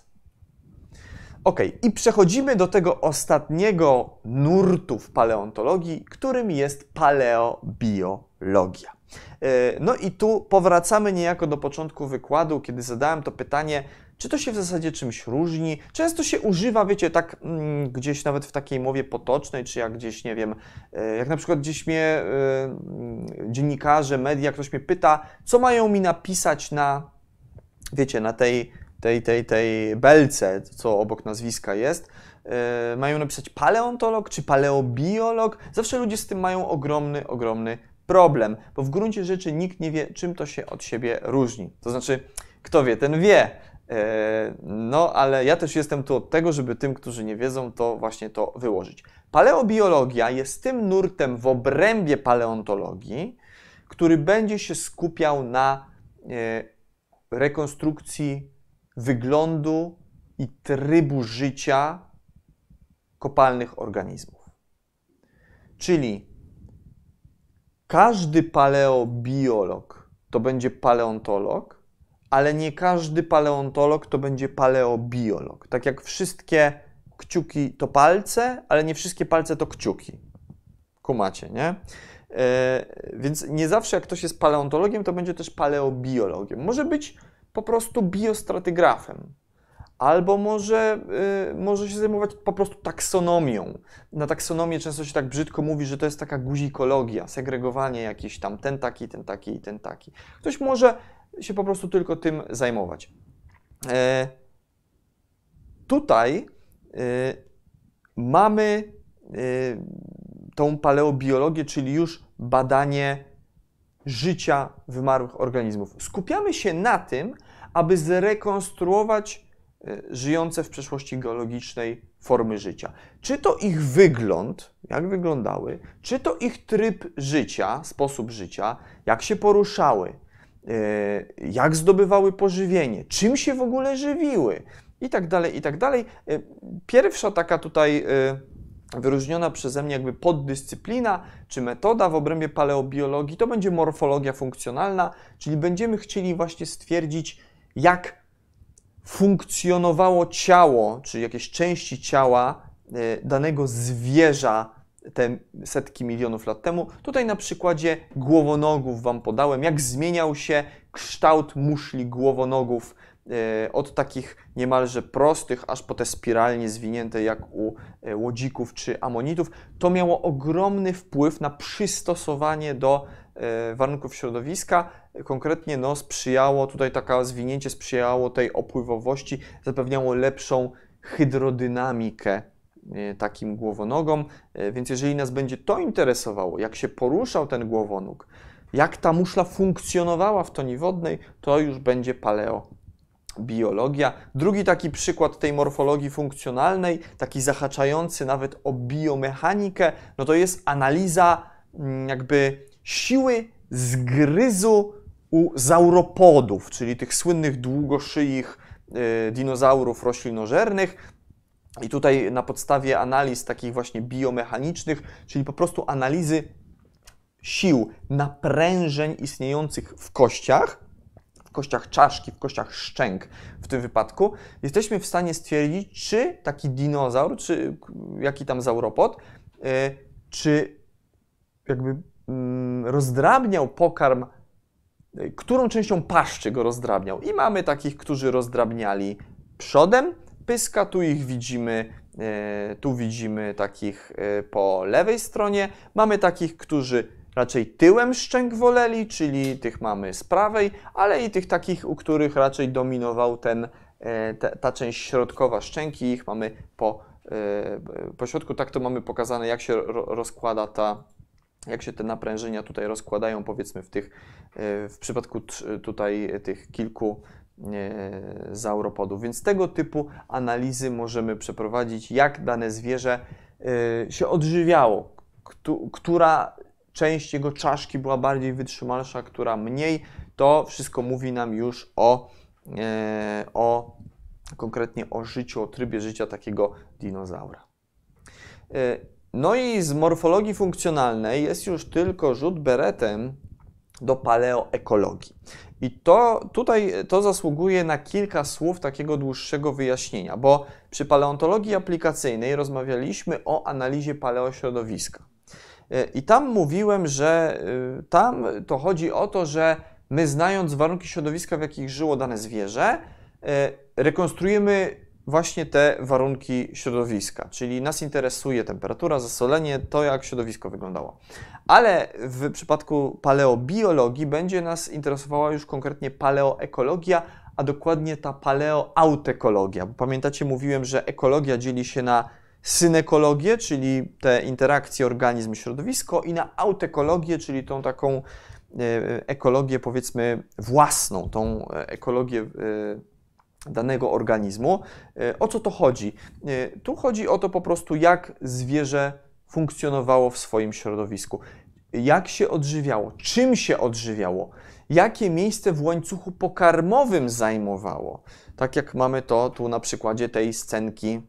Ok, i przechodzimy do tego ostatniego nurtu w paleontologii, którym jest paleobiologia. E, no i tu powracamy niejako do początku wykładu, kiedy zadałem to pytanie, czy to się w zasadzie czymś różni? Często się używa, wiecie, tak mm, gdzieś nawet w takiej mowie potocznej, czy jak gdzieś, nie wiem, e, jak na przykład gdzieś mnie y, dziennikarze, media, ktoś mnie pyta, co mają mi napisać na, wiecie, na tej, tej, tej, tej belce, co obok nazwiska jest, y, mają napisać paleontolog czy paleobiolog. Zawsze ludzie z tym mają ogromny, ogromny problem, bo w gruncie rzeczy nikt nie wie, czym to się od siebie różni. To znaczy, kto wie, ten wie. E, no, ale ja też jestem tu od tego, żeby tym, którzy nie wiedzą, to właśnie to wyłożyć. Paleobiologia jest tym nurtem w obrębie paleontologii, który będzie się skupiał na e, rekonstrukcji wyglądu i trybu życia kopalnych organizmów. Czyli każdy paleobiolog to będzie paleontolog, ale nie każdy paleontolog to będzie paleobiolog. Tak jak wszystkie kciuki to palce, ale nie wszystkie palce to kciuki. Kumacie, nie? E, więc nie zawsze jak ktoś jest paleontologiem, to będzie też paleobiologiem. Może być po prostu biostratygrafem. Albo może, y, może się zajmować po prostu taksonomią. Na taksonomię często się tak brzydko mówi, że to jest taka guzikologia, segregowanie jakiś tam ten taki, ten taki i ten taki. Ktoś może się po prostu tylko tym zajmować. E, tutaj e, mamy e, tą paleobiologię, czyli już badanie życia wymarłych organizmów. Skupiamy się na tym, aby zrekonstruować żyjące w przeszłości geologicznej formy życia. Czy to ich wygląd, jak wyglądały, czy to ich tryb życia, sposób życia, jak się poruszały, E, jak zdobywały pożywienie, czym się w ogóle żywiły i tak dalej, i tak dalej. E, pierwsza taka tutaj e, wyróżniona przeze mnie jakby poddyscyplina czy metoda w obrębie paleobiologii to będzie morfologia funkcjonalna, czyli będziemy chcieli właśnie stwierdzić, jak funkcjonowało ciało, czy jakieś części ciała danego zwierza te setki milionów lat temu. Tutaj na przykładzie głowonogów Wam podałem, jak zmieniał się kształt muszli głowonogów e, od takich niemalże prostych, aż po te spiralnie zwinięte jak u e, łodzików czy amonitów. To miało ogromny wpływ na przystosowanie do e, warunków środowiska. Konkretnie no, sprzyjało, tutaj taka zwinięcie sprzyjało tej opływowości, zapewniało lepszą hydrodynamikę takim głowonogom. E, więc jeżeli nas będzie to interesowało, jak się poruszał ten głowonóg, jak ta muszla funkcjonowała w toni wodnej, to już będzie paleobiologia. Drugi taki przykład tej morfologii funkcjonalnej, taki zahaczający nawet o biomechanikę, no to jest analiza mm, jakby siły zgryzu u zauropodów, czyli tych słynnych długoszyich e, dinozaurów roślinożernych. I tutaj na podstawie analiz takich właśnie biomechanicznych, czyli po prostu analizy sił, naprężeń istniejących w kościach, w kościach czaszki, w kościach szczęk w tym wypadku, jesteśmy w stanie stwierdzić, czy taki dinozaur, czy jaki tam zauropod, e, czy jakby mm, rozdrabniał pokarm, e, którą częścią paszczy go rozdrabniał. I mamy takich, którzy rozdrabniali przodem, pyska. Tu ich widzimy, e, tu widzimy takich e, po lewej stronie. Mamy takich, którzy raczej tyłem szczęk woleli, czyli tych mamy z prawej, ale i tych takich, u których raczej dominował ten, e, ta, ta część środkowa szczęki. Ich mamy po, po środku. Tak to mamy pokazane, jak się rozkłada ta, jak się te naprężenia tutaj rozkładają, powiedzmy w tych, w przypadku tutaj tych kilku zauropodów. Więc tego typu analizy możemy przeprowadzić, jak dane zwierzę e, się odżywiało, która część jego czaszki była bardziej wytrzymalsza, która mniej. To wszystko mówi nam już o, e, o konkretnie o życiu, o trybie życia takiego dinozaura. E, no i z morfologii funkcjonalnej jest już tylko rzut beretem do paleoekologii. I to tutaj to zasługuje na kilka słów takiego dłuższego wyjaśnienia, bo przy paleontologii aplikacyjnej rozmawialiśmy o analizie paleośrodowiska. E, I tam mówiłem, że e, tam to chodzi o to, że my znając warunki środowiska, w jakich żyło dane zwierzę, e, rekonstruujemy właśnie te warunki środowiska, czyli nas interesuje temperatura, zasolenie, to jak środowisko wyglądało. Ale w przypadku paleobiologii będzie nas interesowała już konkretnie paleoekologia, a dokładnie ta paleoautekologia. Bo pamiętacie, mówiłem, że ekologia dzieli się na synekologię, czyli te interakcje organizm-środowisko i na autekologię, czyli tą taką e, ekologię powiedzmy własną, tą ekologię e, danego organizmu. E, o co to chodzi? Tu chodzi o to po prostu, jak zwierzę funkcjonowało w swoim środowisku, jak się odżywiało, czym się odżywiało, jakie miejsce w łańcuchu pokarmowym zajmowało. Tak jak mamy to tu na przykładzie tej scenki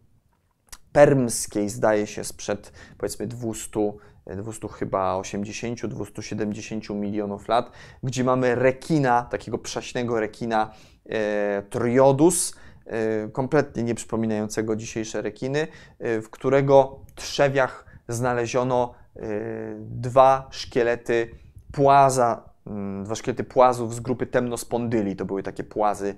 permskiej, zdaje się, sprzed powiedzmy 200, 200 chyba 80, 270 milionów lat, gdzie mamy rekina, takiego przaśnego rekina e, Triodus, e, kompletnie nie przypominającego dzisiejsze rekiny, e, w którego trzewiach znaleziono dwa szkielety płaza, mm, dwa szkielety płazów z grupy temnospondyli. To były takie płazy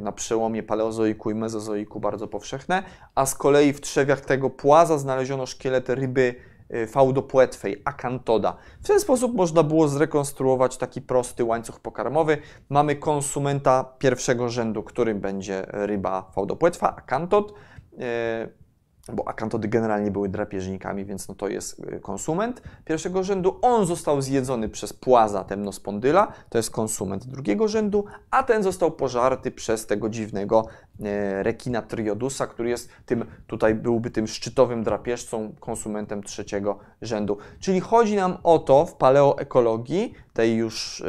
na przełomie paleozoiku i mezozoiku bardzo powszechne, a z kolei w trzewiach tego płaza znaleziono szkielety ryby y, faudopłetwej, akantoda. W ten sposób można było zrekonstruować taki prosty łańcuch pokarmowy. Mamy konsumenta pierwszego rzędu, którym będzie ryba faudopłetwa, akantod. Y, bo akantody generalnie były drapieżnikami, więc no to jest y, konsument pierwszego rzędu. On został zjedzony przez płaza temnospondyla, to jest konsument drugiego rzędu, a ten został pożarty przez tego dziwnego e, rekina triodusa, który jest tym, tutaj byłby tym szczytowym drapieżcą, konsumentem trzeciego rzędu. Czyli chodzi nam o to w paleoekologii, tej już, e,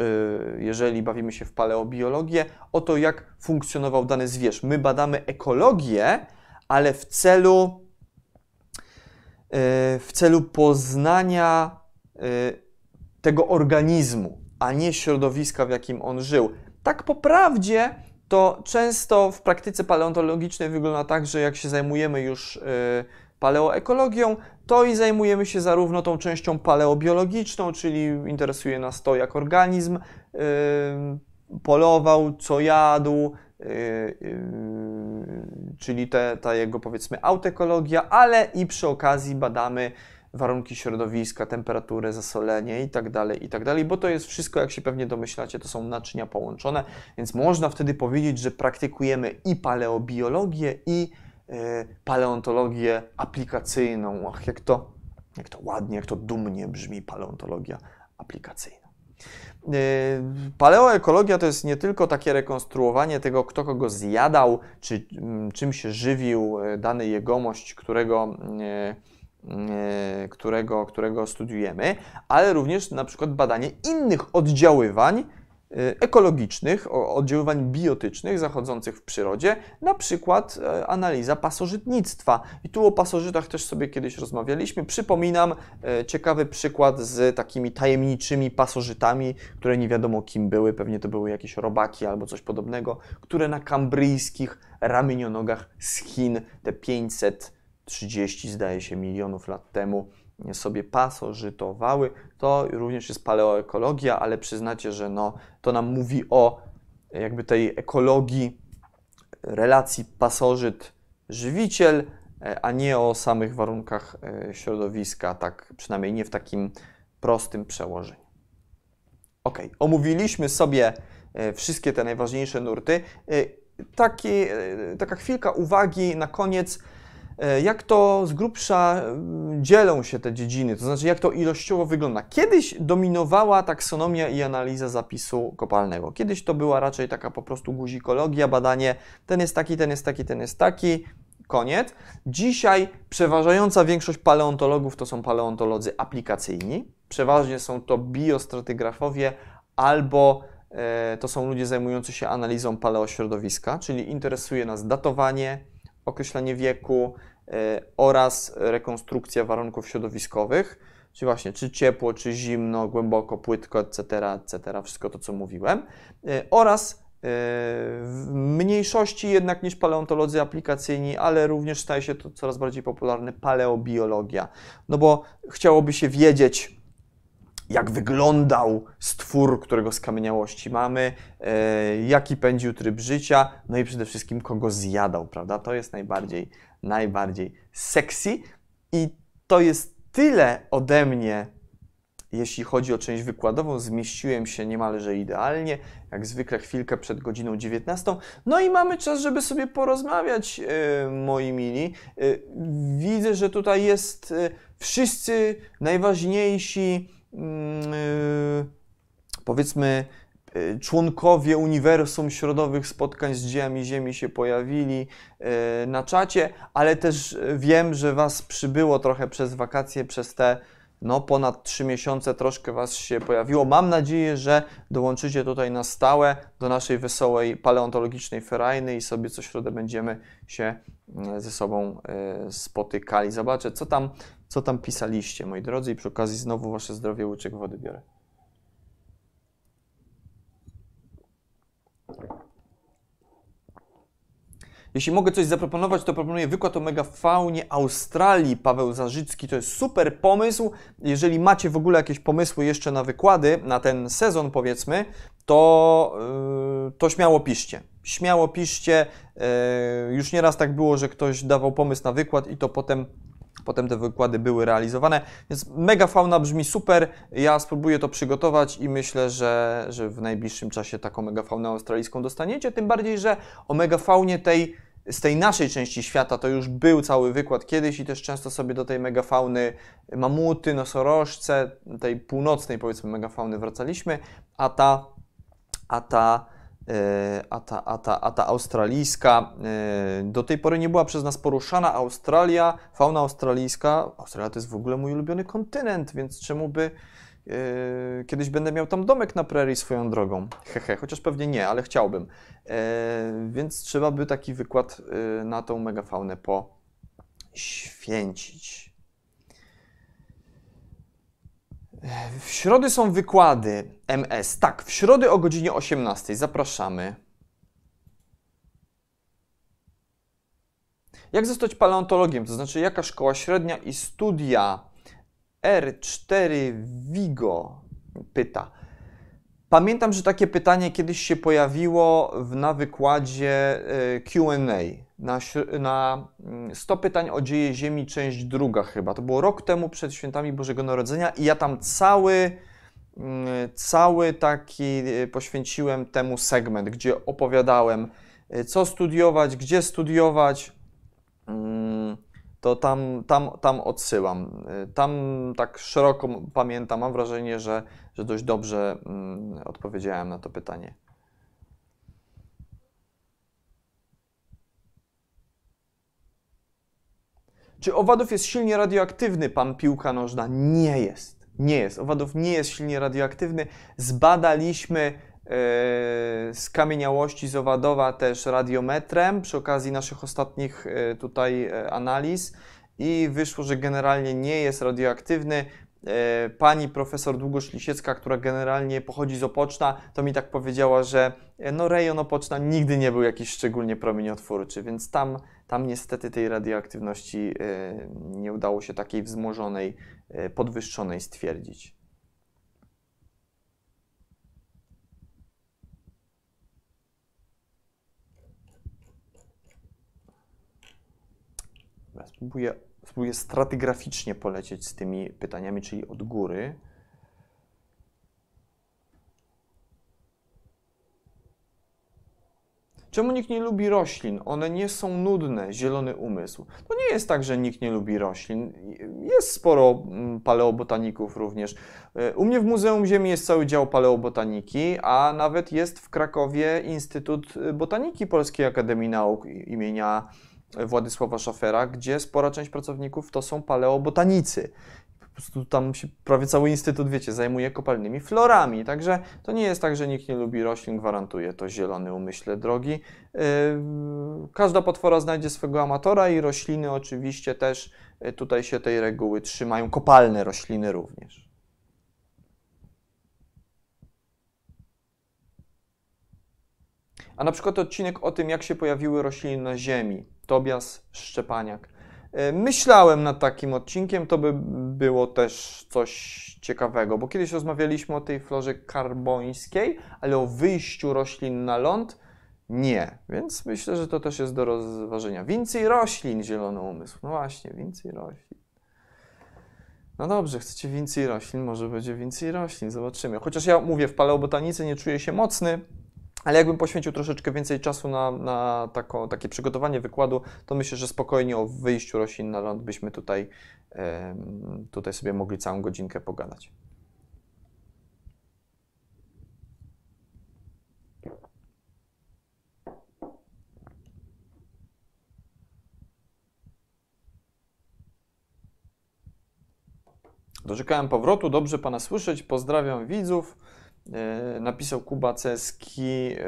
jeżeli bawimy się w paleobiologię, o to, jak funkcjonował dany zwierz. My badamy ekologię, ale w celu w celu poznania e, tego organizmu, a nie środowiska, w jakim on żył. Tak po prawdzie, to często w praktyce paleontologicznej wygląda tak, że jak się zajmujemy już e, paleoekologią, to i zajmujemy się zarówno tą częścią paleobiologiczną, czyli interesuje nas to, jak organizm polował, co jadł, czyli te, ta jego powiedzmy autekologia, ale i przy okazji badamy warunki środowiska, temperaturę, zasolenie i tak dalej, i tak dalej, bo to jest wszystko, jak się pewnie domyślacie, to są naczynia połączone, więc można wtedy powiedzieć, że praktykujemy i paleobiologię, i y, paleontologię aplikacyjną. Ach, jak to, jak to ładnie, jak to dumnie brzmi paleontologia aplikacyjna. Y, paleoekologia to jest nie tylko takie rekonstruowanie tego, kto kogo zjadał, czy mm, czym się żywił y, dany jegomość, którego, y, którego, którego studiujemy, ale również na przykład badanie innych oddziaływań ekologicznych, oddziaływań biotycznych zachodzących w przyrodzie, na przykład e, analiza pasożytnictwa. I tu o pasożytach też sobie kiedyś rozmawialiśmy. Przypominam e, ciekawy przykład z takimi tajemniczymi pasożytami, które nie wiadomo kim były, pewnie to były jakieś robaki albo coś podobnego, które na kambryjskich ramienionogach z Chin te 530 zdaje się milionów lat temu sobie pasożytowały. To również jest paleoekologia, ale przyznacie, że no, to nam mówi o jakby tej ekologii relacji pasożyt-żywiciel, e, a nie o samych warunkach e, środowiska, tak przynajmniej nie w takim prostym przełożeniu. Ok, omówiliśmy sobie e, wszystkie te najważniejsze nurty. Taki, taka chwilka uwagi na koniec jak to z grubsza mm, dzielą się te dziedziny, to znaczy jak to ilościowo wygląda. Kiedyś dominowała taksonomia i analiza zapisu kopalnego. Kiedyś to była raczej taka po prostu guzikologia, badanie ten jest taki, ten jest taki, ten jest taki, koniec. Dzisiaj przeważająca większość paleontologów to są paleontolodzy aplikacyjni. Przeważnie są to biostratygrafowie albo e, to są ludzie zajmujący się analizą paleośrodowiska, czyli interesuje nas datowanie, określenie wieku, E, oraz rekonstrukcja warunków środowiskowych, czy właśnie czy ciepło, czy zimno, głęboko, płytko, etc., etc., wszystko to, co mówiłem, oraz w mniejszości jednak niż paleontolodzy aplikacyjni, ale również staje się to coraz bardziej popularne paleobiologia. No bo chciałoby się wiedzieć, jak wyglądał stwór, którego skamieniałości mamy, e, jaki pędził tryb życia, no i przede wszystkim kogo zjadał, prawda? To jest najbardziej, najbardziej sexy i to jest tyle ode mnie jeśli chodzi o część wykładową, zmieściłem się niemalże idealnie, jak zwykle chwilkę przed godziną 19. No i mamy czas, żeby sobie porozmawiać, yy, moi mili. Yy, widzę, że tutaj jest yy, wszyscy najważniejsi, mm, powiedzmy, członkowie uniwersum środowych spotkań z dziełami Ziemi się pojawili na czacie, ale też wiem, że Was przybyło trochę przez wakacje, przez te no ponad 3 miesiące troszkę Was się pojawiło. Mam nadzieję, że dołączycie tutaj na stałe do naszej wesołej paleontologicznej ferajny i sobie co środę będziemy się mm, ze sobą spotykali. Zobaczę, co tam, co tam pisaliście, moi drodzy, i przy okazji znowu Wasze zdrowie łyczek wody biorę. Jeśli mogę coś zaproponować, to proponuję wykład o megafaunie Australii. Paweł Zarzycki to jest super pomysł. Jeżeli macie w ogóle jakieś pomysły jeszcze na wykłady, na ten sezon powiedzmy, to, yy, to śmiało piszcie. Śmiało piszcie. Yy, już nieraz tak było, że ktoś dawał pomysł na wykład i to potem Potem te wykłady były realizowane, więc megafauna brzmi super. Ja spróbuję to przygotować i myślę, że, że w najbliższym czasie taką megafaunę australijską dostaniecie. Tym bardziej, że o megafaunie tej z tej naszej części świata to już był cały wykład kiedyś i też często sobie do tej megafauny mamuty, nosorożce, tej północnej powiedzmy megafauny wracaliśmy, a ta, a ta a ta, a, ta, a ta australijska e, do tej pory nie była przez nas poruszana. Australia, fauna australijska, Australia to jest w ogóle mój ulubiony kontynent, więc czemu by e, kiedyś będę miał tam domek na prerii swoją drogą. Hehe, chociaż pewnie nie, ale chciałbym. Więc trzeba by taki wykład na tą megafaunę poświęcić. W środy są wykłady MS. Tak, w środy o godzinie 18. Zapraszamy. Jak zostać paleontologiem? To znaczy, jaka szkoła średnia i studia R4 Vigo? Pyta. Pamiętam, że takie pytanie kiedyś się pojawiło na wykładzie e, QA na, na 100 mm, pytań o dzieje Ziemi, część druga chyba. To było rok temu przed świętami Bożego Narodzenia i ja tam cały, mm, cały taki e, poświęciłem temu segment, gdzie opowiadałem, e, co studiować, gdzie studiować. Mm, to tam, tam, tam odsyłam. E, tam tak szeroko pamiętam, mam wrażenie, że, że dość dobrze odpowiedziałem na to pytanie. Czy owadów jest silnie radioaktywny, pan piłka nożna? Nie jest. Nie jest. Owadów nie jest silnie radioaktywny. Zbadaliśmy yy, skamieniałości z owadowa też radiometrem przy okazji naszych ostatnich yy, tutaj yy, analiz i wyszło, że generalnie nie jest radioaktywny. E, pani profesor Długosz Lisiecka, która generalnie pochodzi z Opoczna, to mi tak powiedziała, że e, no rejon Opoczna nigdy nie był jakiś szczególnie promieniotwórczy, więc tam, tam niestety tej radioaktywności e, nie udało się takiej wzmożonej, podwyższonej stwierdzić. Spróbuję spróbuję stratygraficznie polecieć z tymi pytaniami, czyli od góry. Czemu nikt nie lubi roślin? One nie są nudne, zielony umysł. To nie jest tak, że nikt nie lubi roślin. Jest sporo mm, paleobotaników również. E, u mnie w Muzeum Ziemi jest cały dział paleobotaniki, a nawet jest w Krakowie Instytut Botaniki Polskiej Akademii Nauk imienia Władysława Szafera, gdzie spora część pracowników to są paleobotanicy. Prostu tam się prawie cały instytut, wiecie, zajmuje kopalnymi florami. Także to nie jest tak, że nikt nie lubi roślin, gwarantuje to zielony umyśle drogi. Yy, każda potwora znajdzie swego amatora i rośliny oczywiście też yy, tutaj się tej reguły trzymają. Kopalne rośliny również. A na przykład odcinek o tym, jak się pojawiły rośliny na Ziemi. Tobias Szczepaniak. E, myślałem nad takim odcinkiem, to by było też coś ciekawego, bo kiedyś rozmawialiśmy o tej florze karbońskiej, ale o wyjściu roślin na ląd nie. Więc myślę, że to też jest do rozważenia. Więcej roślin, zielony umysł. No właśnie, więcej roślin. No dobrze, chcecie więcej roślin, może będzie więcej roślin, zobaczymy. Chociaż ja mówię, w paleobotanice nie czuję się mocny, ale jakbym poświęcił troszeczkę więcej czasu na, na takie przygotowanie wykładu, to myślę, że spokojnie o wyjściu roślin na ląd byśmy tutaj, tutaj sobie mogli całą godzinkę pogadać. Doczekałem powrotu, dobrze Pana słyszeć, pozdrawiam widzów. E, napisał Kuba Ceski, e,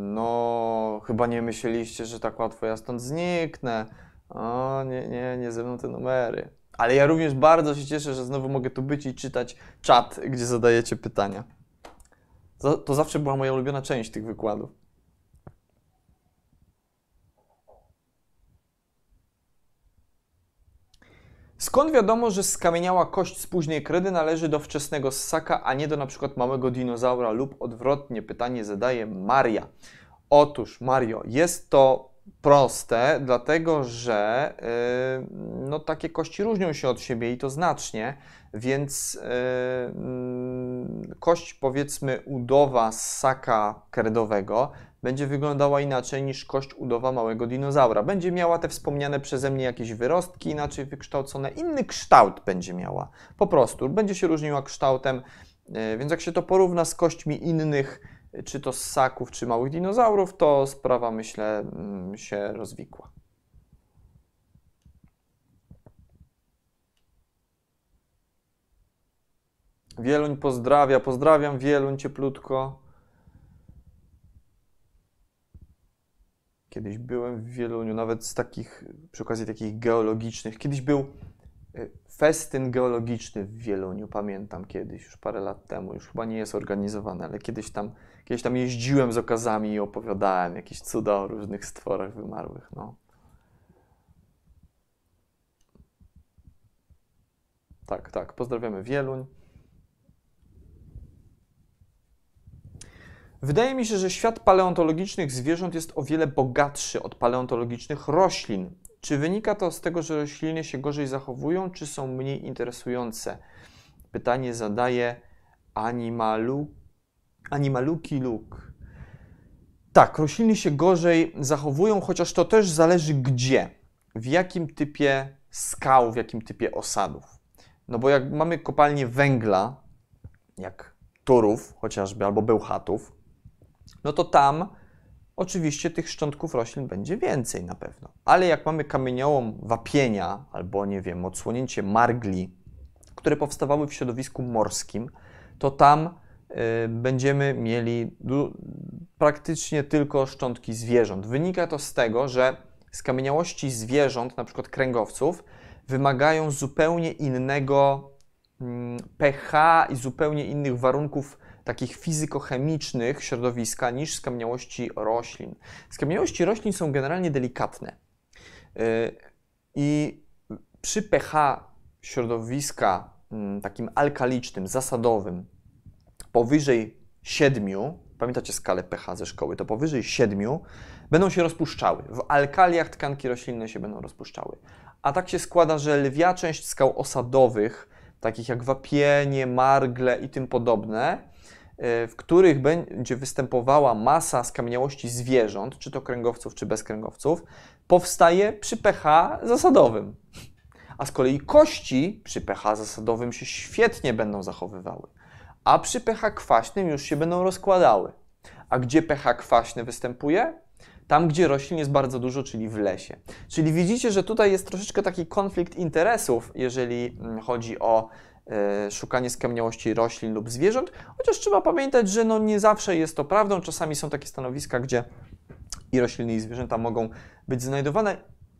no chyba nie myśleliście, że tak łatwo ja stąd zniknę. O, nie, nie, nie ze mną te numery. Ale ja również bardzo się cieszę, że znowu mogę tu być i czytać czat, gdzie zadajecie pytania. To, to zawsze była moja ulubiona część tych wykładów. Skąd wiadomo, że skamieniała kość z późnej kredy należy do wczesnego ssaka, a nie do przykład małego dinozaura lub odwrotnie? Pytanie zadaje Maria. Otóż, Mario, jest to proste, dlatego że yy, no, takie kości różnią się od siebie i to znacznie, więc yy, kość powiedzmy udowa ssaka kredowego będzie wyglądała inaczej niż kość udowa małego dinozaura. Będzie miała te wspomniane przeze mnie jakieś wyrostki inaczej wykształcone, inny kształt będzie miała. Po prostu będzie się różniła kształtem, e, więc jak się to porówna z kośćmi innych, czy to ssaków, czy małych dinozaurów, to sprawa myślę mm, się rozwikła. Wieluń pozdrawia, pozdrawiam Wieluń cieplutko. Kiedyś byłem w Wieluniu, nawet z takich, przy okazji takich geologicznych. Kiedyś był y, festyn geologiczny w Wieluniu, pamiętam kiedyś, już parę lat temu, już chyba nie jest organizowany, ale kiedyś tam, kiedyś tam jeździłem z okazami i opowiadałem jakieś cuda o różnych stworach wymarłych. No. Tak, tak, pozdrawiamy Wieluń. Wydaje mi się, że świat paleontologicznych zwierząt jest o wiele bogatszy od paleontologicznych roślin. Czy wynika to z tego, że rośliny się gorzej zachowują, czy są mniej interesujące? Pytanie zadaje Animalu... Animaluki Luk. Tak, rośliny się gorzej zachowują, chociaż to też zależy gdzie, w jakim typie skał, w jakim typie osadów. No bo jak mamy kopalnię węgla, jak turów chociażby, albo bełchatów, no to tam oczywiście tych szczątków roślin będzie więcej na pewno. Ale jak mamy kamieniołom wapienia albo, nie wiem, odsłonięcie margli, które powstawały w środowisku morskim, to tam y, będziemy mieli praktycznie tylko szczątki zwierząt. Wynika to z tego, że skamieniałości zwierząt, na przykład kręgowców, wymagają zupełnie innego mm, pH i zupełnie innych warunków takich fizykochemicznych środowiska niż skamieniałości roślin. Skamieniałości roślin są generalnie delikatne. Y, I przy pH środowiska mm, takim alkalicznym, zasadowym, powyżej 7, pamiętacie skalę pH ze szkoły, to powyżej 7 będą się rozpuszczały. W alkaliach tkanki roślinne się będą rozpuszczały. A tak się składa, że lwia część skał osadowych, takich jak wapienie, margle i tym podobne, w których będzie występowała masa skamieniałości zwierząt, czy to kręgowców, czy bezkręgowców, powstaje przy pH zasadowym. A z kolei kości przy pH zasadowym się świetnie będą zachowywały, a przy pH kwaśnym już się będą rozkładały. A gdzie pH kwaśny występuje? tam gdzie roślin jest bardzo dużo, czyli w lesie. Czyli widzicie, że tutaj jest troszeczkę taki konflikt interesów, jeżeli mm, chodzi o e, szukanie skamieniałości roślin lub zwierząt, chociaż trzeba pamiętać, że no nie zawsze jest to prawdą. Czasami są takie stanowiska, gdzie i rośliny, i zwierzęta mogą być znajdowane,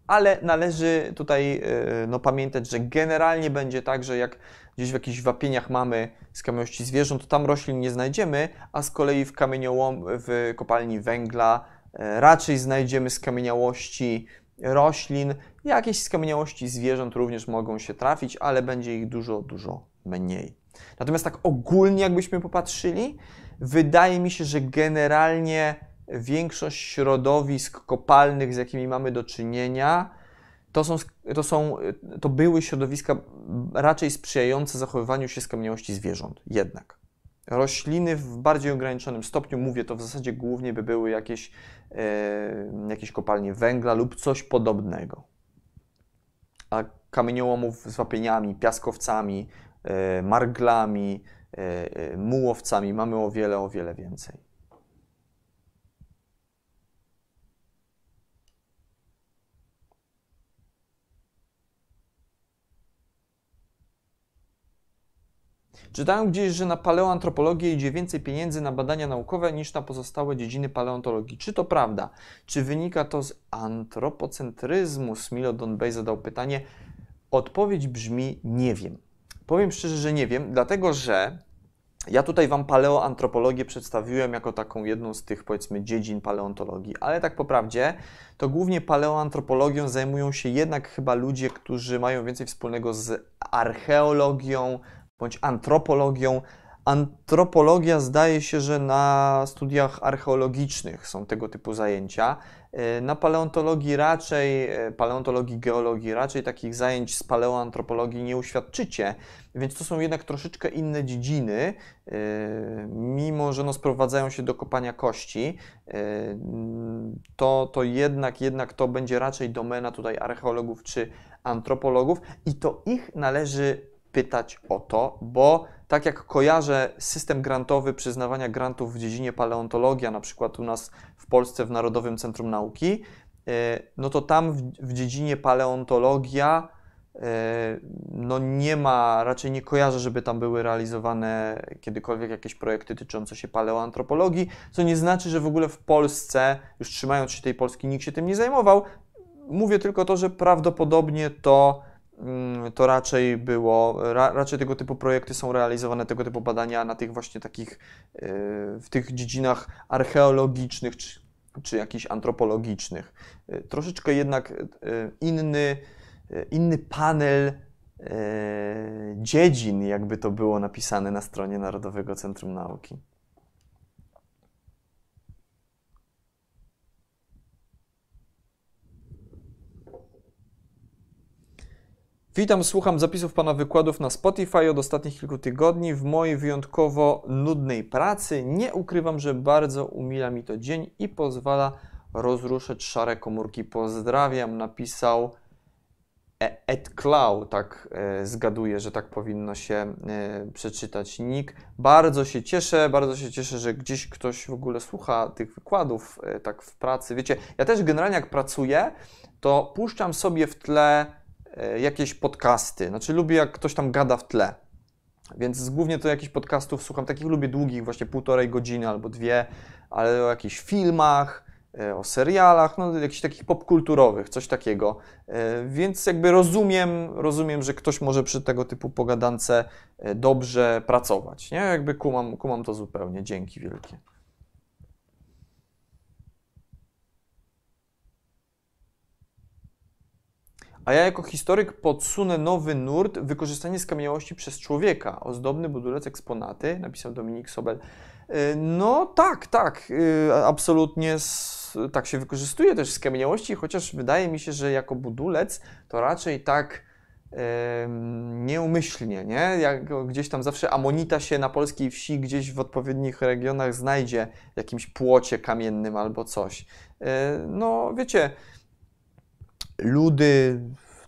ale należy tutaj e, no, pamiętać, że generalnie będzie tak, że jak gdzieś w jakichś wapieniach mamy skamieniałości zwierząt, to tam roślin nie znajdziemy, a z kolei w kamieniołom, w kopalni węgla e, raczej znajdziemy skamieniałości roślin, jakieś skamieniałości zwierząt również mogą się trafić, ale będzie ich dużo, dużo mniej. Natomiast tak ogólnie jakbyśmy popatrzyli, wydaje mi się, że generalnie większość środowisk kopalnych, z jakimi mamy do czynienia, to, są, to, są, to były środowiska raczej sprzyjające zachowywaniu się skamieniałości zwierząt. Jednak. Rośliny w bardziej ograniczonym stopniu, mówię to w zasadzie głównie by były jakieś, e, jakieś kopalnie węgla lub coś podobnego. A kamieniołomów z wapieniami, piaskowcami, e, marglami, e, mułowcami mamy o wiele, o wiele więcej. Czytałem gdzieś, że na paleoantropologię idzie więcej pieniędzy na badania naukowe niż na pozostałe dziedziny paleontologii. Czy to prawda? Czy wynika to z antropocentryzmu? Smilo Donbey zadał pytanie. Odpowiedź brzmi nie wiem. Powiem szczerze, że nie wiem, dlatego że ja tutaj Wam paleoantropologię przedstawiłem jako taką jedną z tych, powiedzmy, dziedzin paleontologii, ale tak po prawdzie, to głównie paleoantropologią zajmują się jednak chyba ludzie, którzy mają więcej wspólnego z archeologią, bądź antropologią. Antropologia zdaje się, że na studiach archeologicznych są tego typu zajęcia. E, na paleontologii raczej, e, paleontologii, geologii raczej takich zajęć z paleoantropologii nie uświadczycie, więc to są jednak troszeczkę inne dziedziny, e, mimo że no sprowadzają się do kopania kości, to, to jednak, jednak to będzie raczej domena tutaj archeologów czy antropologów i to ich należy pytać o to, bo tak jak kojarzę system grantowy przyznawania grantów w dziedzinie paleontologia, na przykład u nas w Polsce w Narodowym Centrum Nauki, e, no to tam w, dziedzinie paleontologia e, no nie ma, raczej nie kojarzę, żeby tam były realizowane kiedykolwiek jakieś projekty tyczące się paleoantropologii, co nie znaczy, że w ogóle w Polsce, już trzymając się tej Polski, nikt się tym nie zajmował. Mówię tylko to, że prawdopodobnie to to raczej było, ra, raczej tego typu projekty są realizowane, tego typu badania na tych właśnie takich, e, w tych dziedzinach archeologicznych czy, czy jakichś antropologicznych. E, troszeczkę jednak e, inny, inny panel dziedzin, jakby to było napisane na stronie Narodowego Centrum Nauki. Witam, słucham zapisów Pana wykładów na Spotify od ostatnich kilku tygodni w mojej wyjątkowo nudnej pracy. Nie ukrywam, że bardzo umila mi to dzień i pozwala rozruszać szare komórki. Pozdrawiam, napisał e- Ed tak e, zgaduję, że tak powinno się e, przeczytać nick. Bardzo się cieszę, bardzo się cieszę, że gdzieś ktoś w ogóle słucha tych wykładów tak w pracy. Wiecie, ja też generalnie jak pracuję, to puszczam sobie w tle jakieś podcasty. Znaczy lubię jak ktoś tam gada w tle. Więc głównie to jakichś podcastów słucham, takich lubię długich, właśnie półtorej godziny albo dwie, ale o jakichś filmach, e, o serialach, no jakichś takich popkulturowych, coś takiego. E, więc jakby rozumiem, rozumiem, że ktoś może przy tego typu pogadance dobrze pracować, nie? Jakby kumam, kumam to zupełnie. Dzięki wielkie. A ja jako historyk podsunę nowy nurt wykorzystanie skamieniałości przez człowieka. Ozdobny budulec eksponaty, napisał Dominik Sobel. Y, no tak, tak, y, absolutnie tak się wykorzystuje też skamieniałości, chociaż wydaje mi się, że jako budulec to raczej tak nieumyślnie, nie? Jak gdzieś tam zawsze amonita się na polskiej wsi gdzieś w odpowiednich regionach znajdzie w jakimś płocie kamiennym albo coś. Y, no wiecie, ludy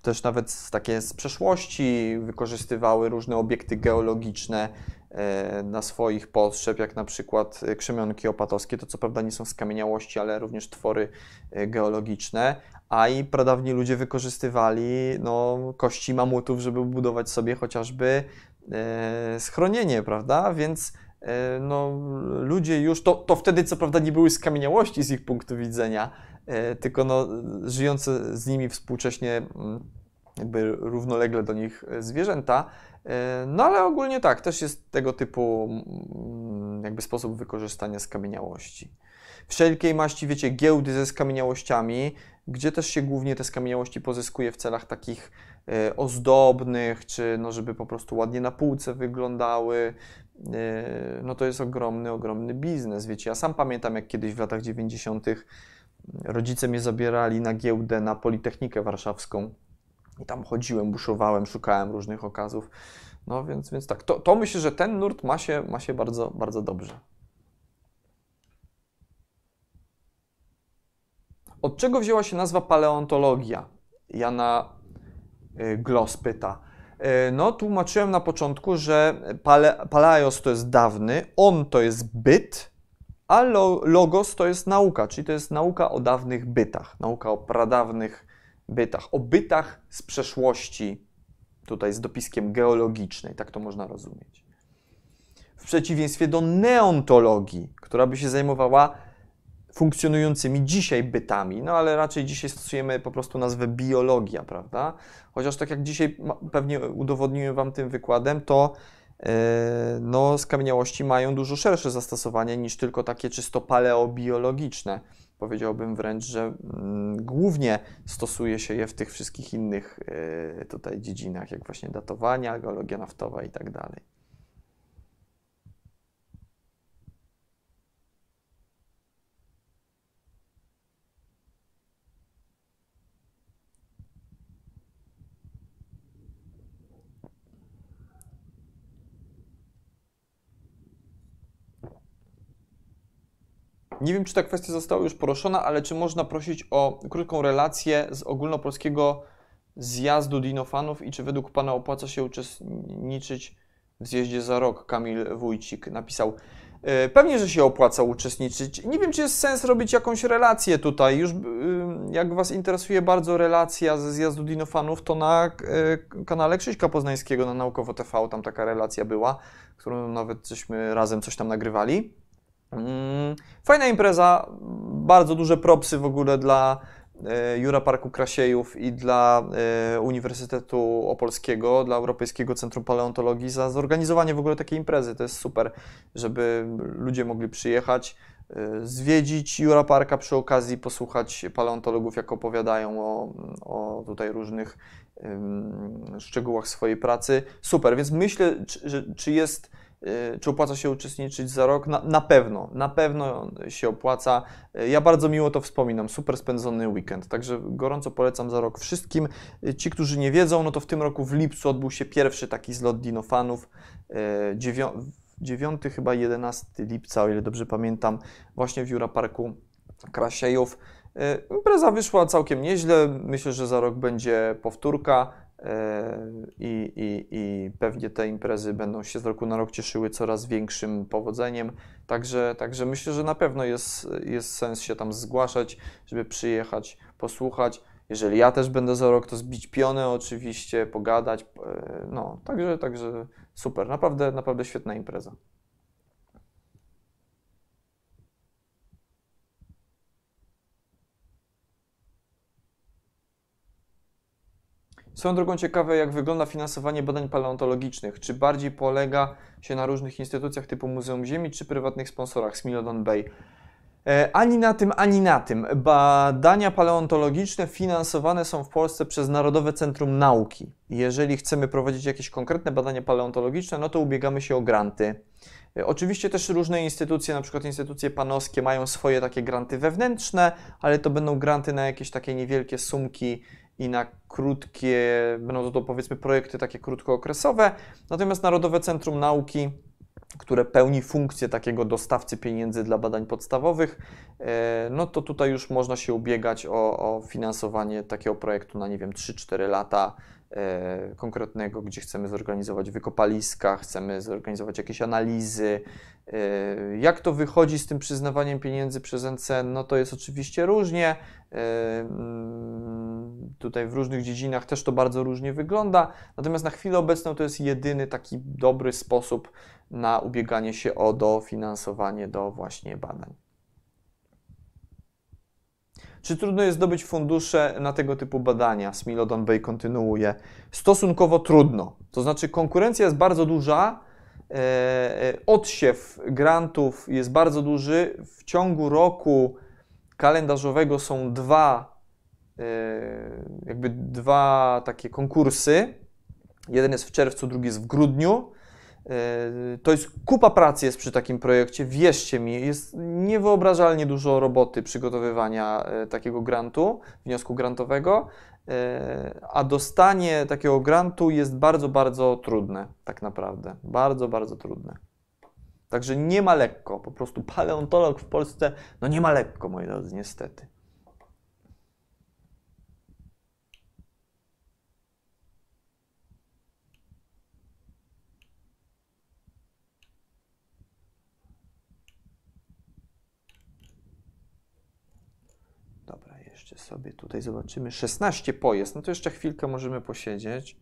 też nawet takie z przeszłości wykorzystywały różne obiekty geologiczne e, na swoich potrzeb, jak na przykład krzemionki opatowskie. To co prawda nie są skamieniałości, ale również twory geologiczne, a i pradawni ludzie wykorzystywali no, kości mamutów, żeby budować sobie chociażby schronienie, prawda? Więc no, ludzie już, to, to wtedy co prawda nie były skamieniałości z ich punktu widzenia, tylko no, żyjące z nimi współcześnie mm, jakby równolegle do nich e, zwierzęta. E, no ale ogólnie tak, też jest tego typu mm, jakby sposób wykorzystania skamieniałości. Wszelkiej maści, wiecie, giełdy ze skamieniałościami, gdzie też się głównie te skamieniałości pozyskuje w celach takich e, ozdobnych, czy no, żeby po prostu ładnie na półce wyglądały. No to jest ogromny, ogromny biznes, wiecie. Ja sam pamiętam, jak kiedyś w latach 90. rodzice mnie zabierali na giełdę na Politechnikę Warszawską i tam chodziłem, buszowałem, szukałem różnych okazów. No więc, więc tak, to, to myślę, że ten nurt ma się, ma się bardzo, bardzo dobrze. Od czego wzięła się nazwa paleontologia? Jana y, Gloss pyta. Y, no, tłumaczyłem na początku, że pale, paleos to jest dawny, on to jest byt, a logos to jest nauka, czyli to jest nauka o dawnych bytach, nauka o pradawnych bytach, o bytach z przeszłości, tutaj z dopiskiem geologicznej, tak to można rozumieć. W przeciwieństwie do neontologii, która by się zajmowała funkcjonującymi dzisiaj bytami, no ale raczej dzisiaj stosujemy po prostu nazwę biologia, prawda? Chociaż tak jak dzisiaj pewnie udowodniłem Wam tym wykładem, to no, skamieniałości mają dużo szersze zastosowanie niż tylko takie czysto paleobiologiczne powiedziałbym wręcz, że mm, głównie stosuje się je w tych wszystkich innych e, tutaj dziedzinach, jak właśnie datowania, geologia naftowa i tak dalej. Nie wiem, czy ta kwestia została już poruszona, ale czy można prosić o krótką relację z ogólnopolskiego zjazdu dinofanów i czy według Pana opłaca się uczestniczyć w zjeździe za rok? Kamil Wójcik napisał. E, pewnie, że się opłaca uczestniczyć. Nie wiem, czy jest sens robić jakąś relację tutaj. Już jak Was interesuje bardzo relacja ze zjazdu dinofanów, to na e, kanale Krzyśka Poznańskiego na Naukowo TV tam taka relacja była, którą nawet żeśmy razem coś tam nagrywali. Mm, fajna impreza, bardzo duże propsy w ogóle dla e, Jura Parku Krasiejów i dla e, Uniwersytetu Opolskiego, dla Europejskiego Centrum Paleontologii za zorganizowanie w ogóle takiej imprezy. To jest super, żeby ludzie mogli przyjechać, e, zwiedzić Jura Parka przy okazji, posłuchać paleontologów, jak opowiadają o, o tutaj różnych szczegółach swojej pracy. Super, więc myślę, czy, czy jest czy opłaca się uczestniczyć za rok? Na, na, pewno, na pewno się opłaca. Y, ja bardzo miło to wspominam, super spędzony weekend, także gorąco polecam za rok wszystkim. Y, ci, którzy nie wiedzą, no to w tym roku w lipcu odbył się pierwszy taki zlot dinofanów, 9 chyba 11 lipca, o ile dobrze pamiętam, właśnie w Jura Parku Krasiejów. Impreza wyszła całkiem nieźle, myślę, że za rok będzie powtórka. I, i, I pewnie te imprezy będą się z roku na rok cieszyły coraz większym powodzeniem. Także, także myślę, że na pewno jest, jest sens się tam zgłaszać, żeby przyjechać, posłuchać. Jeżeli ja też będę za rok, to zbić pionę oczywiście, pogadać. E, no, także, także super. Naprawdę, naprawdę świetna impreza. Swoją drogą ciekawe, jak wygląda finansowanie badań paleontologicznych. Czy bardziej polega się na różnych instytucjach typu Muzeum Ziemi, czy prywatnych sponsorach, Smilodon Bay? E, ani na tym, ani na tym. Badania paleontologiczne finansowane są w Polsce przez Narodowe Centrum Nauki. Jeżeli chcemy prowadzić jakieś konkretne badania paleontologiczne, no to ubiegamy się o granty. E, oczywiście też różne instytucje, na przykład instytucje panowskie, mają swoje takie granty wewnętrzne, ale to będą granty na jakieś takie niewielkie sumki i na krótkie, będą to, to powiedzmy projekty takie krótkookresowe. Natomiast Narodowe Centrum Nauki, które pełni funkcję takiego dostawcy pieniędzy dla badań podstawowych, e, no to tutaj już można się ubiegać o, o finansowanie takiego projektu na, nie wiem, 3-4 lata konkretnego, gdzie chcemy zorganizować wykopaliska, chcemy zorganizować jakieś analizy. E, jak to wychodzi z tym przyznawaniem pieniędzy przez NCN? No to jest oczywiście różnie. E, mm, tutaj w różnych dziedzinach też to bardzo różnie wygląda. Natomiast na chwilę obecną to jest jedyny taki dobry sposób na ubieganie się o dofinansowanie do właśnie badań. Czy trudno jest zdobyć fundusze na tego typu badania? Smilodon Bay kontynuuje. Stosunkowo trudno. To znaczy konkurencja jest bardzo duża, e, e, odsiew grantów jest bardzo duży. W ciągu roku kalendarzowego są dwa, e, jakby dwa takie konkursy. Jeden jest w czerwcu, drugi jest w grudniu. E, to jest kupa pracy jest przy takim projekcie, wierzcie mi, jest niewyobrażalnie dużo roboty przygotowywania e, takiego grantu, wniosku grantowego, e, a dostanie takiego grantu jest bardzo, bardzo trudne, tak naprawdę. Bardzo, bardzo trudne. Także nie ma lekko, po prostu paleontolog w Polsce, no nie ma lekko, moi drodzy, niestety. Jeszcze sobie tutaj zobaczymy. 16 pojazd. No to jeszcze chwilkę możemy posiedzieć.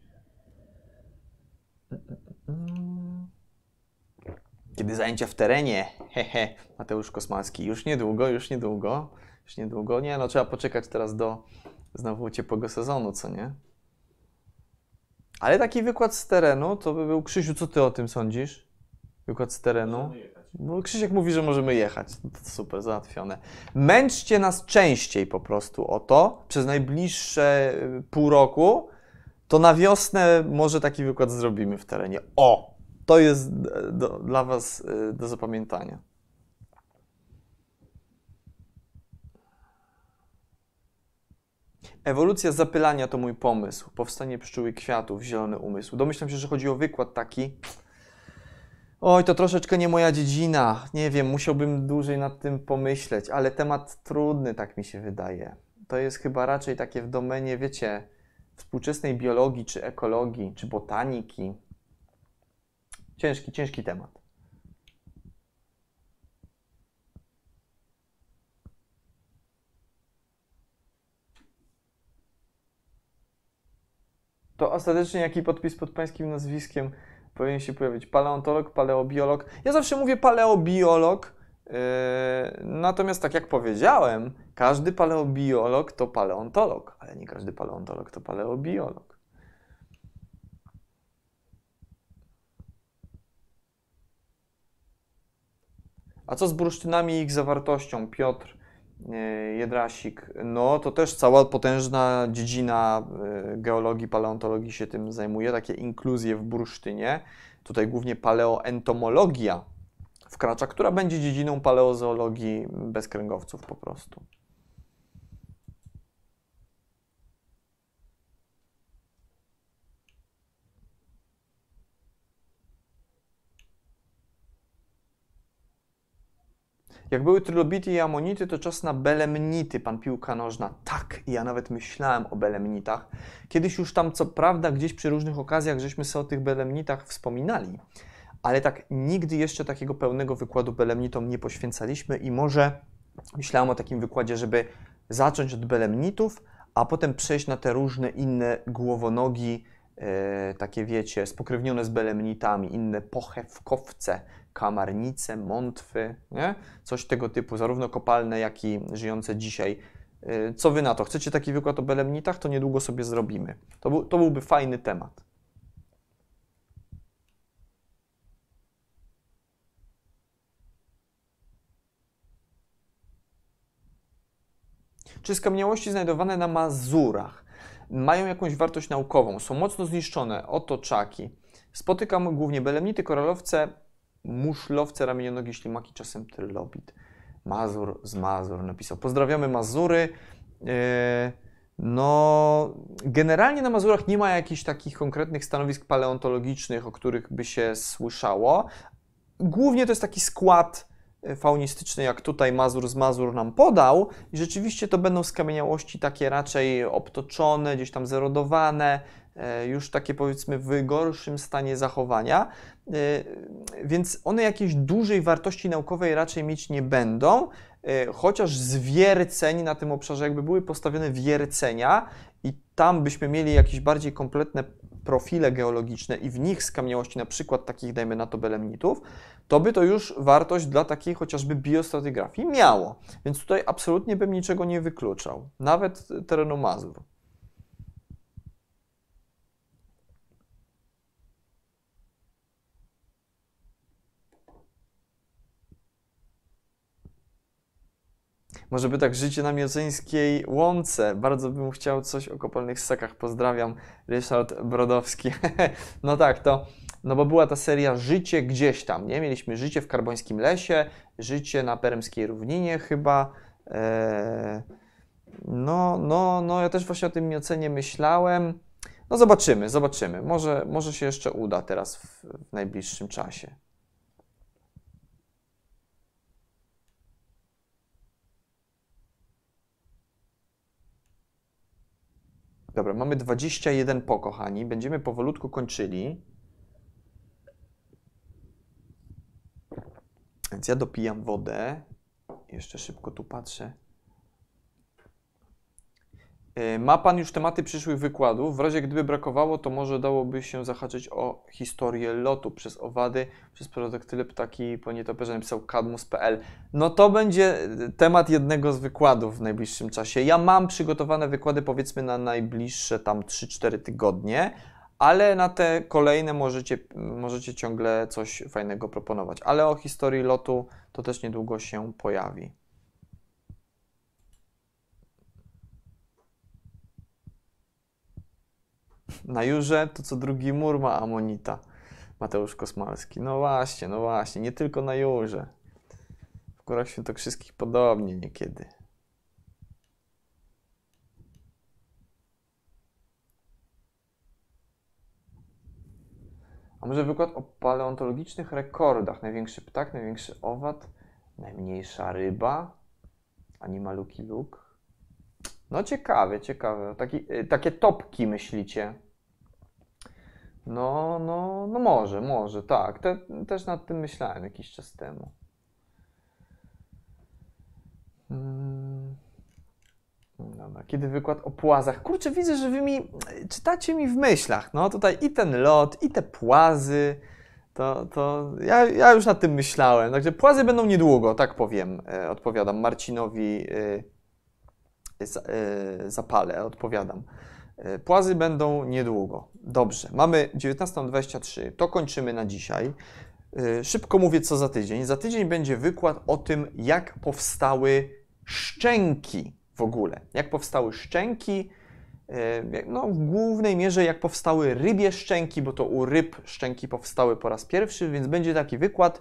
Kiedy zajęcia w terenie? Hehe, Mateusz Kosmacki. Już niedługo, już niedługo. Już niedługo. Nie, no trzeba poczekać teraz do znowu ciepłego sezonu, co nie? Ale taki wykład z terenu to by był. Krzysiu, co ty o tym sądzisz? Wykład z terenu? No, Krzysiek mówi, że możemy jechać. No to super, załatwione. Męczcie nas częściej po prostu o to przez najbliższe y, pół roku. To na wiosnę może taki wykład zrobimy w terenie. O! To jest y, do, dla Was y, do zapamiętania. Ewolucja zapylania to mój pomysł. Powstanie pszczół i kwiatów, zielony umysł. Domyślam się, że chodzi o wykład taki Oj, to troszeczkę nie moja dziedzina. Nie wiem, musiałbym dłużej nad tym pomyśleć, ale temat trudny, tak mi się wydaje. To jest chyba raczej takie w domenie, wiecie, współczesnej biologii, czy ekologii, czy botaniki. Ciężki, ciężki temat. To ostatecznie jaki podpis pod pańskim nazwiskiem? Powinien się pojawić paleontolog, paleobiolog. Ja zawsze mówię paleobiolog, yy, natomiast tak jak powiedziałem, każdy paleobiolog to paleontolog, ale nie każdy paleontolog to paleobiolog. A co z bursztynami i ich zawartością? Piotr Jedrasik. No, to też cała potężna dziedzina yy, geologii, paleontologii się tym zajmuje, takie inkluzje w bursztynie. Tutaj głównie paleoentomologia wkracza, która będzie dziedziną paleozoologii bezkręgowców po prostu. Jak były trylobity i amonity, to czas na belemnity, pan piłka nożna. Tak, ja nawet myślałem o belemnitach. Kiedyś już tam, co prawda, gdzieś przy różnych okazjach, żeśmy sobie o tych belemnitach wspominali, ale tak nigdy jeszcze takiego pełnego wykładu belemnitom nie poświęcaliśmy i może myślałem o takim wykładzie, żeby zacząć od belemnitów, a potem przejść na te różne inne głowonogi, e, takie wiecie, spokrewnione z belemnitami, inne pochewkowce, kamarnice, mątwy, nie? coś tego typu, zarówno kopalne, jak i żyjące dzisiaj. Y, co wy na to? Chcecie taki wykład o belemnitach? To niedługo sobie zrobimy. To, był, to byłby fajny temat. Czy skamieniałości znajdowane na Mazurach mają jakąś wartość naukową? Są mocno zniszczone, otoczaki. Spotykam głównie belemnity, koralowce, muszlowce, ramienionogi, ślimaki, czasem trylobit. Mazur z Mazur napisał. Pozdrawiamy Mazury. E, no, generalnie na Mazurach nie ma jakichś takich konkretnych stanowisk paleontologicznych, o których by się słyszało. Głównie to jest taki skład e, faunistyczny, jak tutaj Mazur z Mazur nam podał. I rzeczywiście to będą skamieniałości takie raczej obtoczone, gdzieś tam zerodowane, już takie powiedzmy w gorszym stanie zachowania, e, więc one jakiejś dużej wartości naukowej raczej mieć nie będą, chociaż z na tym obszarze jakby były postawione wiercenia i tam byśmy mieli jakieś bardziej kompletne profile geologiczne i w nich skamieniałości, na przykład takich, dajmy na to, belemnitów, to by to już wartość dla takiej chociażby biostratygrafii miało. Więc tutaj absolutnie bym niczego nie wykluczał, nawet terenu Mazur. Może by tak życie na mioceńskiej łące. Bardzo bym chciał coś o kopalnych ssakach. Pozdrawiam, Ryszard Brodowski. *laughs* no tak, to, no bo była ta seria Życie gdzieś tam, nie? Mieliśmy życie w karbońskim lesie, życie na peremskiej równinie chyba. Eee, no, no, no, ja też właśnie o tym miocenie myślałem. No zobaczymy, zobaczymy. Może, może się jeszcze uda teraz w, w najbliższym czasie. Dobra, mamy 21 po, kochani. Będziemy powolutku kończyli. Więc ja dopijam wodę. Jeszcze szybko tu patrzę. E, ma Pan już tematy przyszłych wykładów? W razie gdyby brakowało, to może dałoby się zahaczyć o historię lotu przez owady, przez prodaktyle ptaki po nietoperze, napisał kadmus.pl. No to będzie temat jednego z wykładów w najbliższym czasie. Ja mam przygotowane wykłady powiedzmy na najbliższe tam 3-4 tygodnie, ale na te kolejne możecie, możecie ciągle coś fajnego proponować. Ale o historii lotu to też niedługo się pojawi. Na Jurze to co drugi mur ma amonita. Mateusz Kosmalski. No właśnie, no właśnie, nie tylko na Jurze. W Górach Świętokrzyskich podobnie niekiedy. A może wykład o paleontologicznych rekordach? Największy ptak, największy owad, najmniejsza ryba, animaluki luk. No ciekawe, ciekawe. Taki, y, takie topki myślicie? No, no, no może, może, tak. Te, też nad tym myślałem jakiś czas temu. Hmm. Dobra, kiedy wykład o płazach? Kurczę, widzę, że wy mi czytacie mi w myślach. No tutaj i ten lot, i te płazy. To, to ja, ja już nad tym myślałem. Także płazy będą niedługo, tak powiem. E, odpowiadam Marcinowi e, e, Zapale, odpowiadam. E, płazy będą niedługo. Dobrze, mamy 19.23, to kończymy na dzisiaj. E, szybko mówię, co za tydzień. Za tydzień będzie wykład o tym, jak powstały szczęki w ogóle. Jak powstały szczęki, no, w głównej mierze jak powstały rybie szczęki, bo to u ryb szczęki powstały po raz pierwszy, więc będzie taki wykład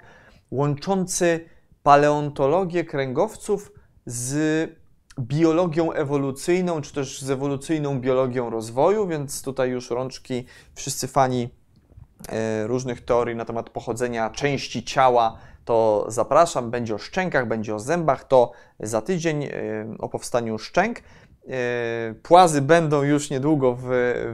łączący paleontologię kręgowców z biologią ewolucyjną, czy też z ewolucyjną biologią rozwoju, więc tutaj już rączki, wszyscy fani e, różnych teorii na temat pochodzenia części ciała, to zapraszam. Będzie o szczękach, będzie o zębach, to za tydzień e, o powstaniu szczęk. E, płazy będą już niedługo w,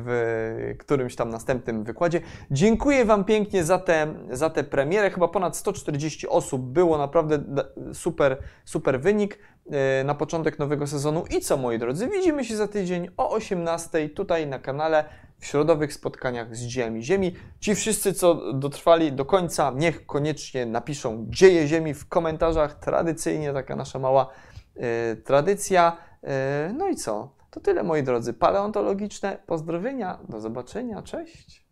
w którymś tam następnym wykładzie. Dziękuję Wam pięknie za tę za te premierę. Chyba ponad 140 osób było, naprawdę super, super wynik E, na początek nowego sezonu. I co, moi drodzy, widzimy się za tydzień o 18 tutaj na kanale w środowych spotkaniach z dziełami Ziemi. Ci wszyscy, co dotrwali do końca, niech koniecznie napiszą dzieje Ziemi w komentarzach. Tradycyjnie taka nasza mała y, tradycja. Y, no i co? To tyle, moi drodzy. Paleontologiczne pozdrowienia. Do zobaczenia. Cześć.